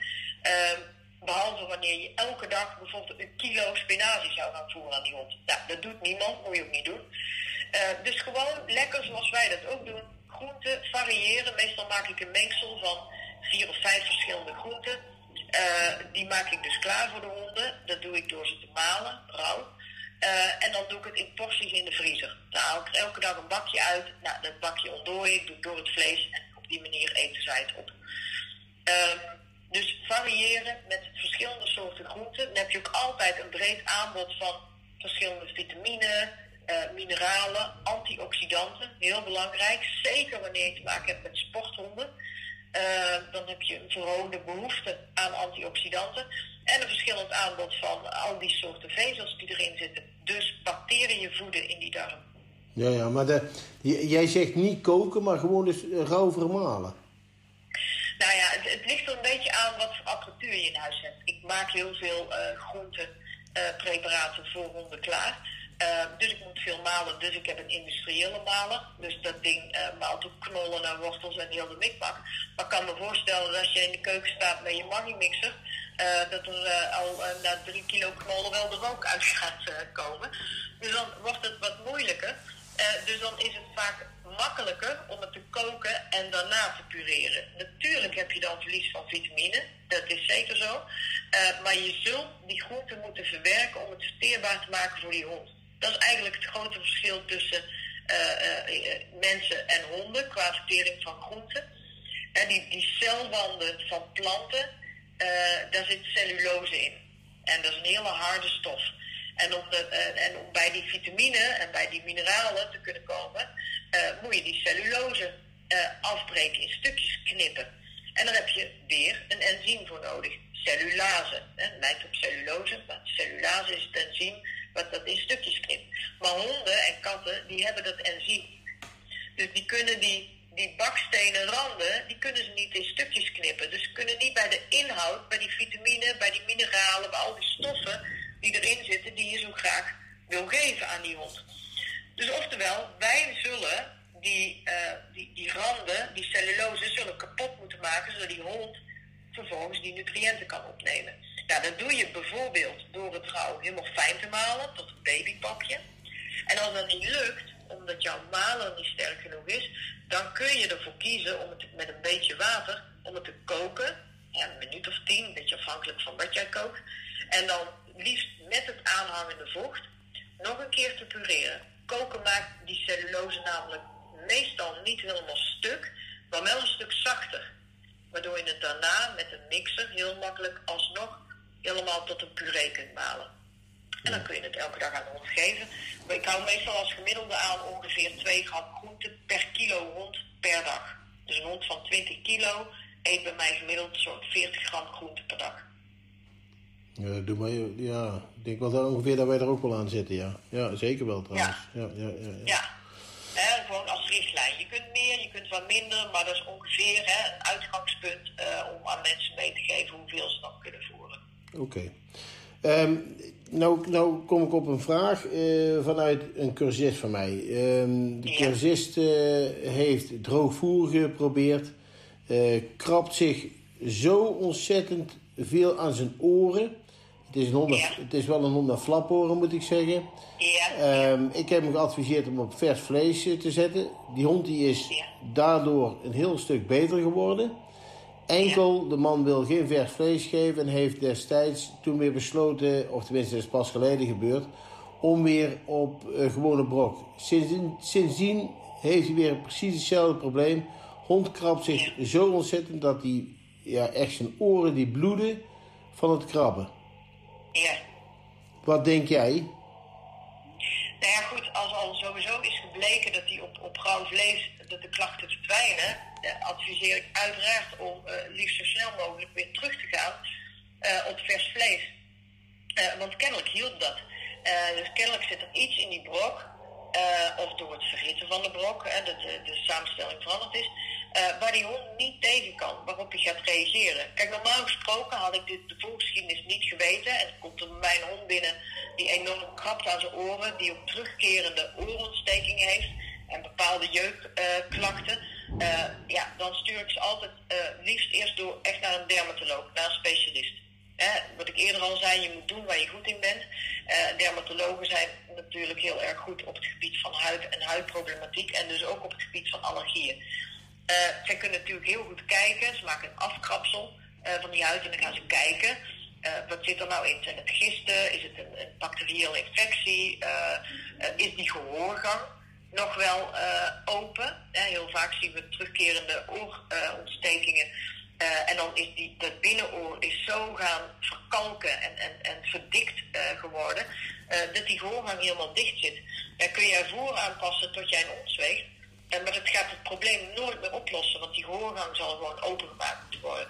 Behalve wanneer je elke dag bijvoorbeeld een kilo spinazie zou gaan voeren aan die hond. Nou, dat doet niemand, moet je ook niet doen. Eh, dus gewoon lekker zoals wij dat ook doen. Groenten variëren. Meestal maak ik een mengsel van vier of vijf verschillende groenten. Eh, die maak ik dus klaar voor de honden. Dat doe ik door ze te malen, rauw. Eh, en dan doe ik het in porties in de vriezer. Nou, haal ik er elke dag een bakje uit. Nou, dat bakje ontdooi ik, doe door het vlees. En op die manier eten zij het op. Ehm, dus variëren met verschillende soorten groenten. Dan heb je ook altijd een breed aanbod van verschillende vitamine, eh, mineralen, antioxidanten. Heel belangrijk. Zeker wanneer je te maken hebt met sporthonden. Eh, dan heb je een verhoogde behoefte aan antioxidanten. En een verschillend aanbod van al die soorten vezels die erin zitten. Dus bacteriën voeden in die darm. Ja, ja, maar de, jij zegt niet koken, maar gewoon dus eh, rauw vermalen. Nou ja, het, ligt er een beetje aan wat voor apparatuur je in huis hebt. Ik maak heel veel eh groentepreparaten voor honden klaar. Eh, dus ik moet veel malen, dus ik heb een industriële maler. Dus dat ding eh, maalt ook knollen en wortels en heel de mikmak. Maar ik kan me voorstellen dat als je in de keuken staat met je Maggi-mixer... eh, dat er eh, al eh, na drie kilo knollen wel de rook uit gaat eh, komen. Dus dan wordt het wat moeilijker. Eh, dus dan is het vaak makkelijker om het te koken en daarna te pureren. Natuurlijk heb je dan verlies van vitamine, dat is zeker zo. Eh, maar je zult die groenten moeten verwerken om het verteerbaar te maken voor die hond. Dat is eigenlijk het grote verschil tussen eh, mensen en honden qua vertering van groenten. En die, die celwanden van planten, daar zit cellulose in. En dat is een hele harde stof. En om, eh, en bij die vitamine en bij die mineralen te kunnen komen, eh, moet je die cellulose eh, afbreken, in stukjes knippen. En daar heb je weer een enzym voor nodig. Cellulase. Het lijkt op cellulose, maar cellulase is het enzym wat dat in stukjes knipt. Maar honden en katten, die hebben dat enzym. Dus die kunnen die, die bakstenen randen, die kunnen ze niet in stukjes knippen. Dus ze kunnen niet bij de inhoud, bij die vitamine, bij die mineralen, bij al die stoffen die erin zitten, die je zo graag wil geven aan die hond. Dus oftewel, wij zullen die, eh, die, die randen, die cellulose, zullen kapot moeten maken, zodat die hond vervolgens die nutriënten kan opnemen. Nou, dat doe je bijvoorbeeld door het rauw helemaal fijn te malen tot een babypapje. En als dat niet lukt, omdat jouw maler niet sterk genoeg is, dan kun je ervoor kiezen om het met een beetje water, om het te koken. Ja, een minuut of tien, een beetje afhankelijk van wat jij kookt. En dan liefst met het aanhangende vocht nog een keer te pureren. Koken maakt die cellulose namelijk meestal niet helemaal stuk, maar wel een stuk zachter. Waardoor je het daarna met een mixer heel makkelijk alsnog helemaal tot een puree kunt malen. En dan kun je het elke dag aan hond geven. Maar ik hou meestal als gemiddelde aan ongeveer 2 gram groente per kilo hond per dag. Dus een hond van 20 kilo eet bij mij gemiddeld zo'n 40 gram groente per dag. Ja, doe maar, ja, ik denk wel dat ongeveer dat wij er ook wel aan zitten, ja. Ja, zeker wel trouwens. Ja, ja, ja. ja. Gewoon als richtlijn. Je kunt meer, je kunt wat minder, maar dat is ongeveer hè, een uitgangspunt eh, om aan mensen mee te geven hoeveel ze dan kunnen voeren. Oké. Ehm, nou, nou kom ik op een vraag eh, vanuit een cursist van mij. Ehm, de cursist eh, heeft droogvoer geprobeerd. krabt zich zo ontzettend veel aan zijn oren. Het is, een Ja. het is wel een hond met flaporen, moet ik zeggen. Ja, Ehm, ik heb hem geadviseerd om op vers vlees eh, te zetten. Die hond die is Ja. daardoor een heel stuk beter geworden. Enkel de man wil geen vers vlees geven en heeft destijds toen weer besloten, of tenminste dat is pas geleden gebeurd, om weer op eh, gewone brok. Sindsdien, sindsdien heeft hij weer precies hetzelfde probleem. Hond krabt zich zo ontzettend dat hij ja, echt zijn oren die bloeden van het krabben. Ja. Wat denk jij? Nou ja, goed, als al sowieso is gebleken dat die op, op rauw vlees dat de klachten verdwijnen, adviseer ik uiteraard om eh, liefst zo snel mogelijk weer terug te gaan eh, op vers vlees. Eh, want kennelijk hielp dat. Eh, dus kennelijk zit er iets in die brok, eh, of door het verhitten van de brok, hè, dat de, de samenstelling veranderd is, eh, waar die hond niet tegen kan, waarop hij gaat reageren. Kijk, normaal gesproken had ik dit, de voorgeschiedenis niet geweten. En komt er bij mij een hond binnen die enorm krabt aan zijn oren, die ook terugkerende oorontstekingen heeft en bepaalde jeukklachten. Eh, ja, dan stuur ik ze altijd eh, liefst eerst door echt naar een dermatoloog, naar een specialist. Wat ik eerder al zei, je moet doen waar je goed in bent. Dermatologen zijn natuurlijk heel erg goed op het gebied van huid en huidproblematiek en dus ook op het gebied van allergieën. Eh zij kunnen natuurlijk heel goed kijken, ze maken een afkrapsel eh, van die huid en dan gaan ze kijken. eh, wat zit er nou in? Zijn het gisten? Is het een, een bacteriële infectie? Is die gehoorgang nog wel open? Heel vaak zien we terugkerende oorontstekingen. En dan is die, dat binnenoor is zo gaan verkalken en, en, en verdikt geworden, dat die gehoorgang helemaal dicht zit. Dan kun jij voer aanpassen tot jij een. Eh, maar dat gaat het probleem nooit meer oplossen, want die gehoorgang zal gewoon opengemaakt moeten worden.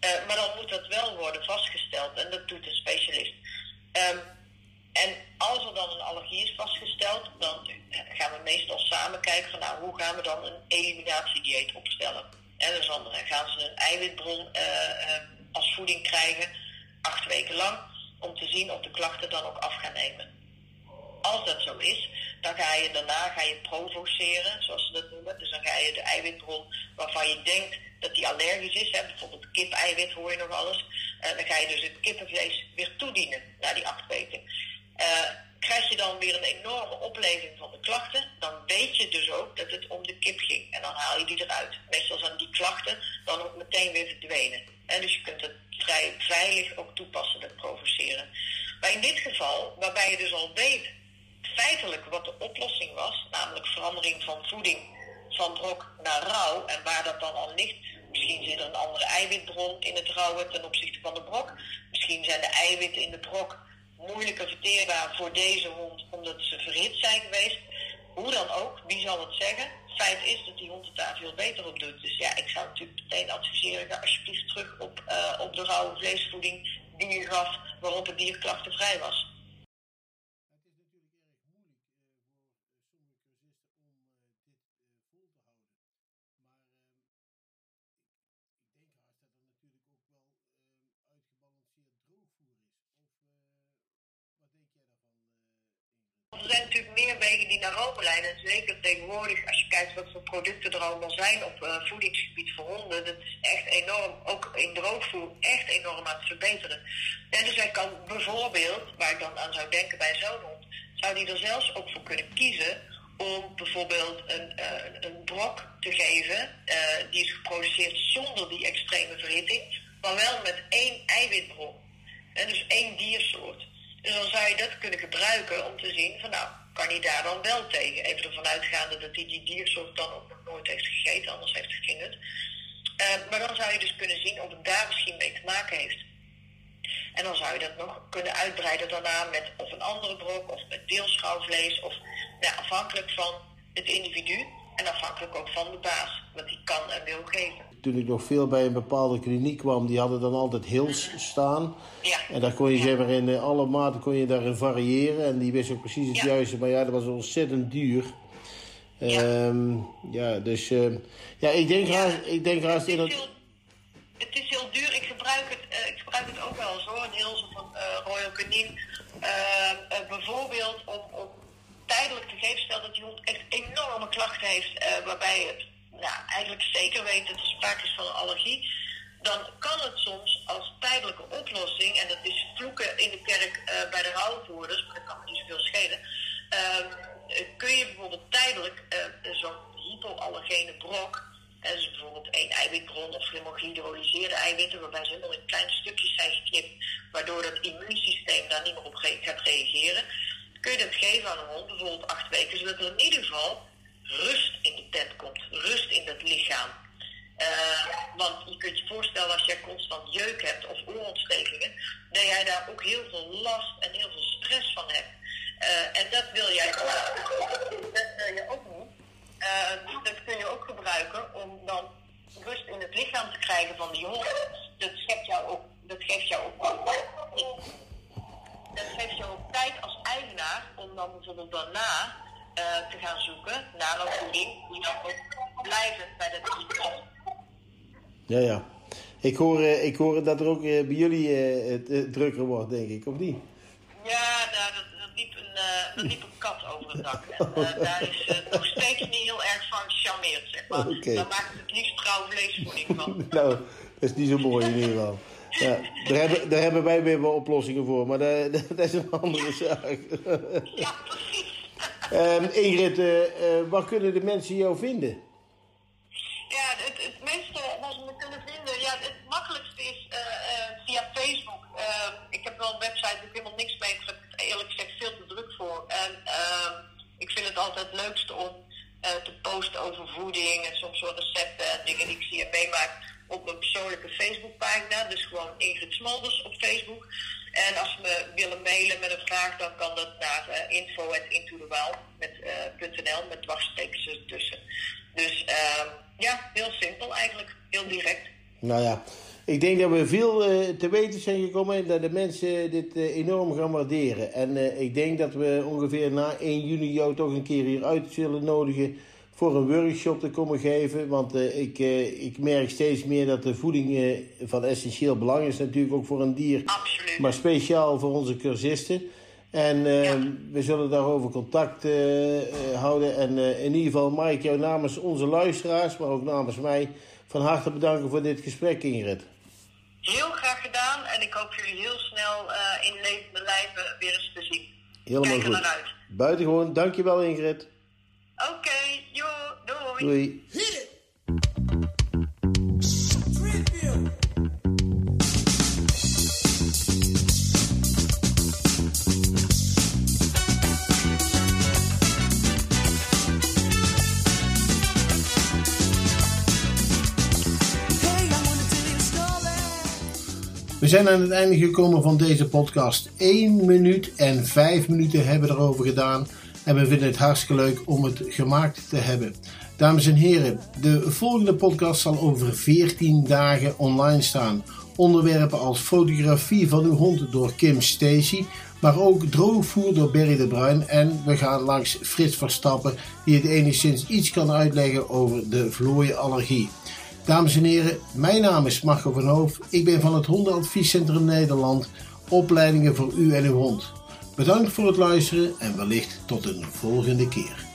Eh, maar dan moet dat wel worden vastgesteld en dat doet een specialist. Ehm, en als er dan een allergie is vastgesteld, dan eh, gaan we meestal samen kijken van nou, hoe gaan we dan een eliminatiedieet opstellen. En dan gaan ze een eiwitbron eh, als voeding krijgen, acht weken lang, om te zien of de klachten dan ook af gaan nemen. Als dat zo is, dan ga je daarna ga je provoceren, zoals ze dat noemen. Dus dan ga je de eiwitbron waarvan je denkt dat die allergisch is, hè, bijvoorbeeld kip-eiwit hoor je nog alles. Eh, dan ga je dus het kippenvlees weer toedienen na die acht weken. Eh, krijg je dan weer een enorme opleving van de klachten, dan weet je dus ook dat het om de kip ging. En dan haal je die eruit. Meestal zijn die klachten dan ook meteen weer verdwenen. En dus je kunt het vrij veilig ook toepassen, dat provoceren. Maar in dit geval, waarbij je dus al weet feitelijk wat de oplossing was, namelijk verandering van voeding van brok naar rauw en waar dat dan al ligt. Misschien zit er een andere eiwitbron in het rauwe ten opzichte van de brok. Misschien zijn de eiwitten in de brok moeilijker verteerbaar voor deze hond omdat ze verhit zijn geweest. Hoe dan ook, wie zal het zeggen? Feit is dat die hond het daar veel beter op doet. Dus ja, ik zou natuurlijk meteen adviseren, ga alsjeblieft terug op, eh, op de rauwe vleesvoeding die je gaf waarop het dier klachtenvrij was. Er zijn natuurlijk meer wegen die naar Rome leiden. En zeker tegenwoordig, als je kijkt wat voor producten er allemaal zijn op eh, voedingsgebied voor honden, dat is echt enorm, ook in droogvoer, echt enorm aan het verbeteren. En dus hij kan bijvoorbeeld, waar ik dan aan zou denken bij zo'n hond, zou die er zelfs ook voor kunnen kiezen om bijvoorbeeld een, eh, een brok te geven eh, die is geproduceerd zonder die extreme verhitting, maar wel met één eiwitbron. En dus één diersoort. Dus dan zou je dat kunnen gebruiken om te zien van nou, kan hij daar dan wel tegen? Even ervan uitgaande dat hij die diersoort dan ook nog nooit heeft gegeten, anders heeft nut. Eh, maar dan zou je dus kunnen zien of het daar misschien mee te maken heeft. En dan zou je dat nog kunnen uitbreiden daarna met of een andere brok of met deelschouwvlees. Of nou, afhankelijk van het individu en afhankelijk ook van de baas, wat hij kan en wil geven. Toen ik nog veel bij een bepaalde kliniek kwam, die hadden dan altijd hills staan. Ja. En daar kon je zeg maar in eh, alle maten kon je daarin variëren. En die wist ook precies het Ja. juiste. Maar ja, dat was ontzettend duur. Ja. Ehm, ja, dus eh, ja, ik denk Ja. ik denk Het is, dat... heel, het is heel duur. Ik gebruik het, eh, ik gebruik het ook wel eens hoor. Een heel van eh, Royal Canin. Eh, eh, bijvoorbeeld om, om tijdelijk te geven, stel dat die hond echt enorme klachten heeft, waarbij het nou, eigenlijk zeker weet dat er sprake is van een allergie. Dan kan het soms als tijdelijke oplossing, en dat is vloeken in de kerk eh, bij de rouwvoerders, maar dat kan me niet zoveel schelen. ehm, eh, kun je bijvoorbeeld tijdelijk eh, zo'n hypoallergene brok, hè, dus bijvoorbeeld één eiwitbron of helemaal eiwitten, waarbij ze helemaal in kleine stukjes zijn geknipt, waardoor het immuunsysteem daar niet meer op gaat reageren, kun je dat geven aan een hond, bijvoorbeeld acht weken, zodat er in ieder geval rust in de tent komt, rust in dat lichaam. Eh, want je kunt je voorstellen als jij constant jeuk hebt of oorontstekingen, dat jij daar ook heel veel last en heel veel stress van hebt. Eh, en dat wil jij dat wil je ook niet. Dus dat kun je ook gebruiken om dan rust in het lichaam te krijgen van die hond. Dat geeft jou ook, dat geeft jou ook dat geeft jou ook tijd als eigenaar om dan bijvoorbeeld daarna eh, te gaan zoeken naar een voeding die dan ook blijvend bij dat dier past. Ja, ja. Ik hoor, eh, ik hoor dat er ook eh, bij jullie het drukker wordt, denk ik, of niet? Ja, daar, dat, dat, liep een, dat liep een kat over het dak. En daar is eh, nog steeds niet heel erg van gecharmeerd, zeg maar. Oké. Daar maakt het het liefst trouw vleesvoeding van. nou, dat is niet zo mooi in ieder geval. Ja, daar, hebben, daar hebben wij weer wel oplossingen voor, maar dat, dat is een andere zaak. Ja, precies. Ehm, Ingrid, eh, eh, waar kunnen de mensen jou vinden? Ja, het, het meeste wat ze me kunnen vinden, ja, het makkelijkste is eh, via Facebook. Eh, ik heb wel een website, daar heb ik helemaal niks mee, daar heb ik eerlijk gezegd veel te druk voor. En ehm, ik vind het altijd het leukste om te posten over voeding en soms wel recepten en dingen die ik zie en meemaak op mijn persoonlijke Facebookpagina. Dus gewoon Ingrid Smolders op Facebook. En als ze me willen mailen met een vraag, dan kan dat naar uh, eh, .nl met dwarstekens ertussen. Dus ehm, ja, heel simpel eigenlijk. Heel direct. Nou ja, ik denk dat we veel eh, te weten zijn gekomen en dat de mensen dit eh, enorm gaan waarderen. En ik denk dat we ongeveer na 1 juni jou toch een keer hier uit zullen nodigen voor een workshop te komen geven. Want eh, ik, eh, ik merk steeds meer dat de voeding eh, van essentieel belang is. Natuurlijk ook voor een dier, Absoluut. maar speciaal voor onze cursisten. En Ja. we zullen daarover contact houden. En in ieder geval mag ik jou namens onze luisteraars, maar ook namens mij, van harte bedanken voor dit gesprek, Ingrid. Heel graag gedaan en ik hoop jullie heel snel in levende lijven weer eens te zien. Helemaal Kijk goed. Buitengewoon, dankjewel Ingrid. Oké, We zijn aan het einde gekomen van deze podcast. 1 minuut en 5 minuten hebben we erover gedaan. En we vinden het hartstikke leuk om het gemaakt te hebben. Dames en heren, de volgende podcast zal over 14 dagen online staan. Onderwerpen als fotografie van uw hond door Kim Stacy, maar ook droogvoer door Berry de Bruin. En we gaan langs Frits Verstappen, die het enigszins iets kan uitleggen over de vlooienallergie. Dames en heren, mijn naam is Marco van Hoof. Ik ben van het Hondenadviescentrum Nederland. Opleidingen voor u en uw hond. Bedankt voor het luisteren en wellicht tot een volgende keer.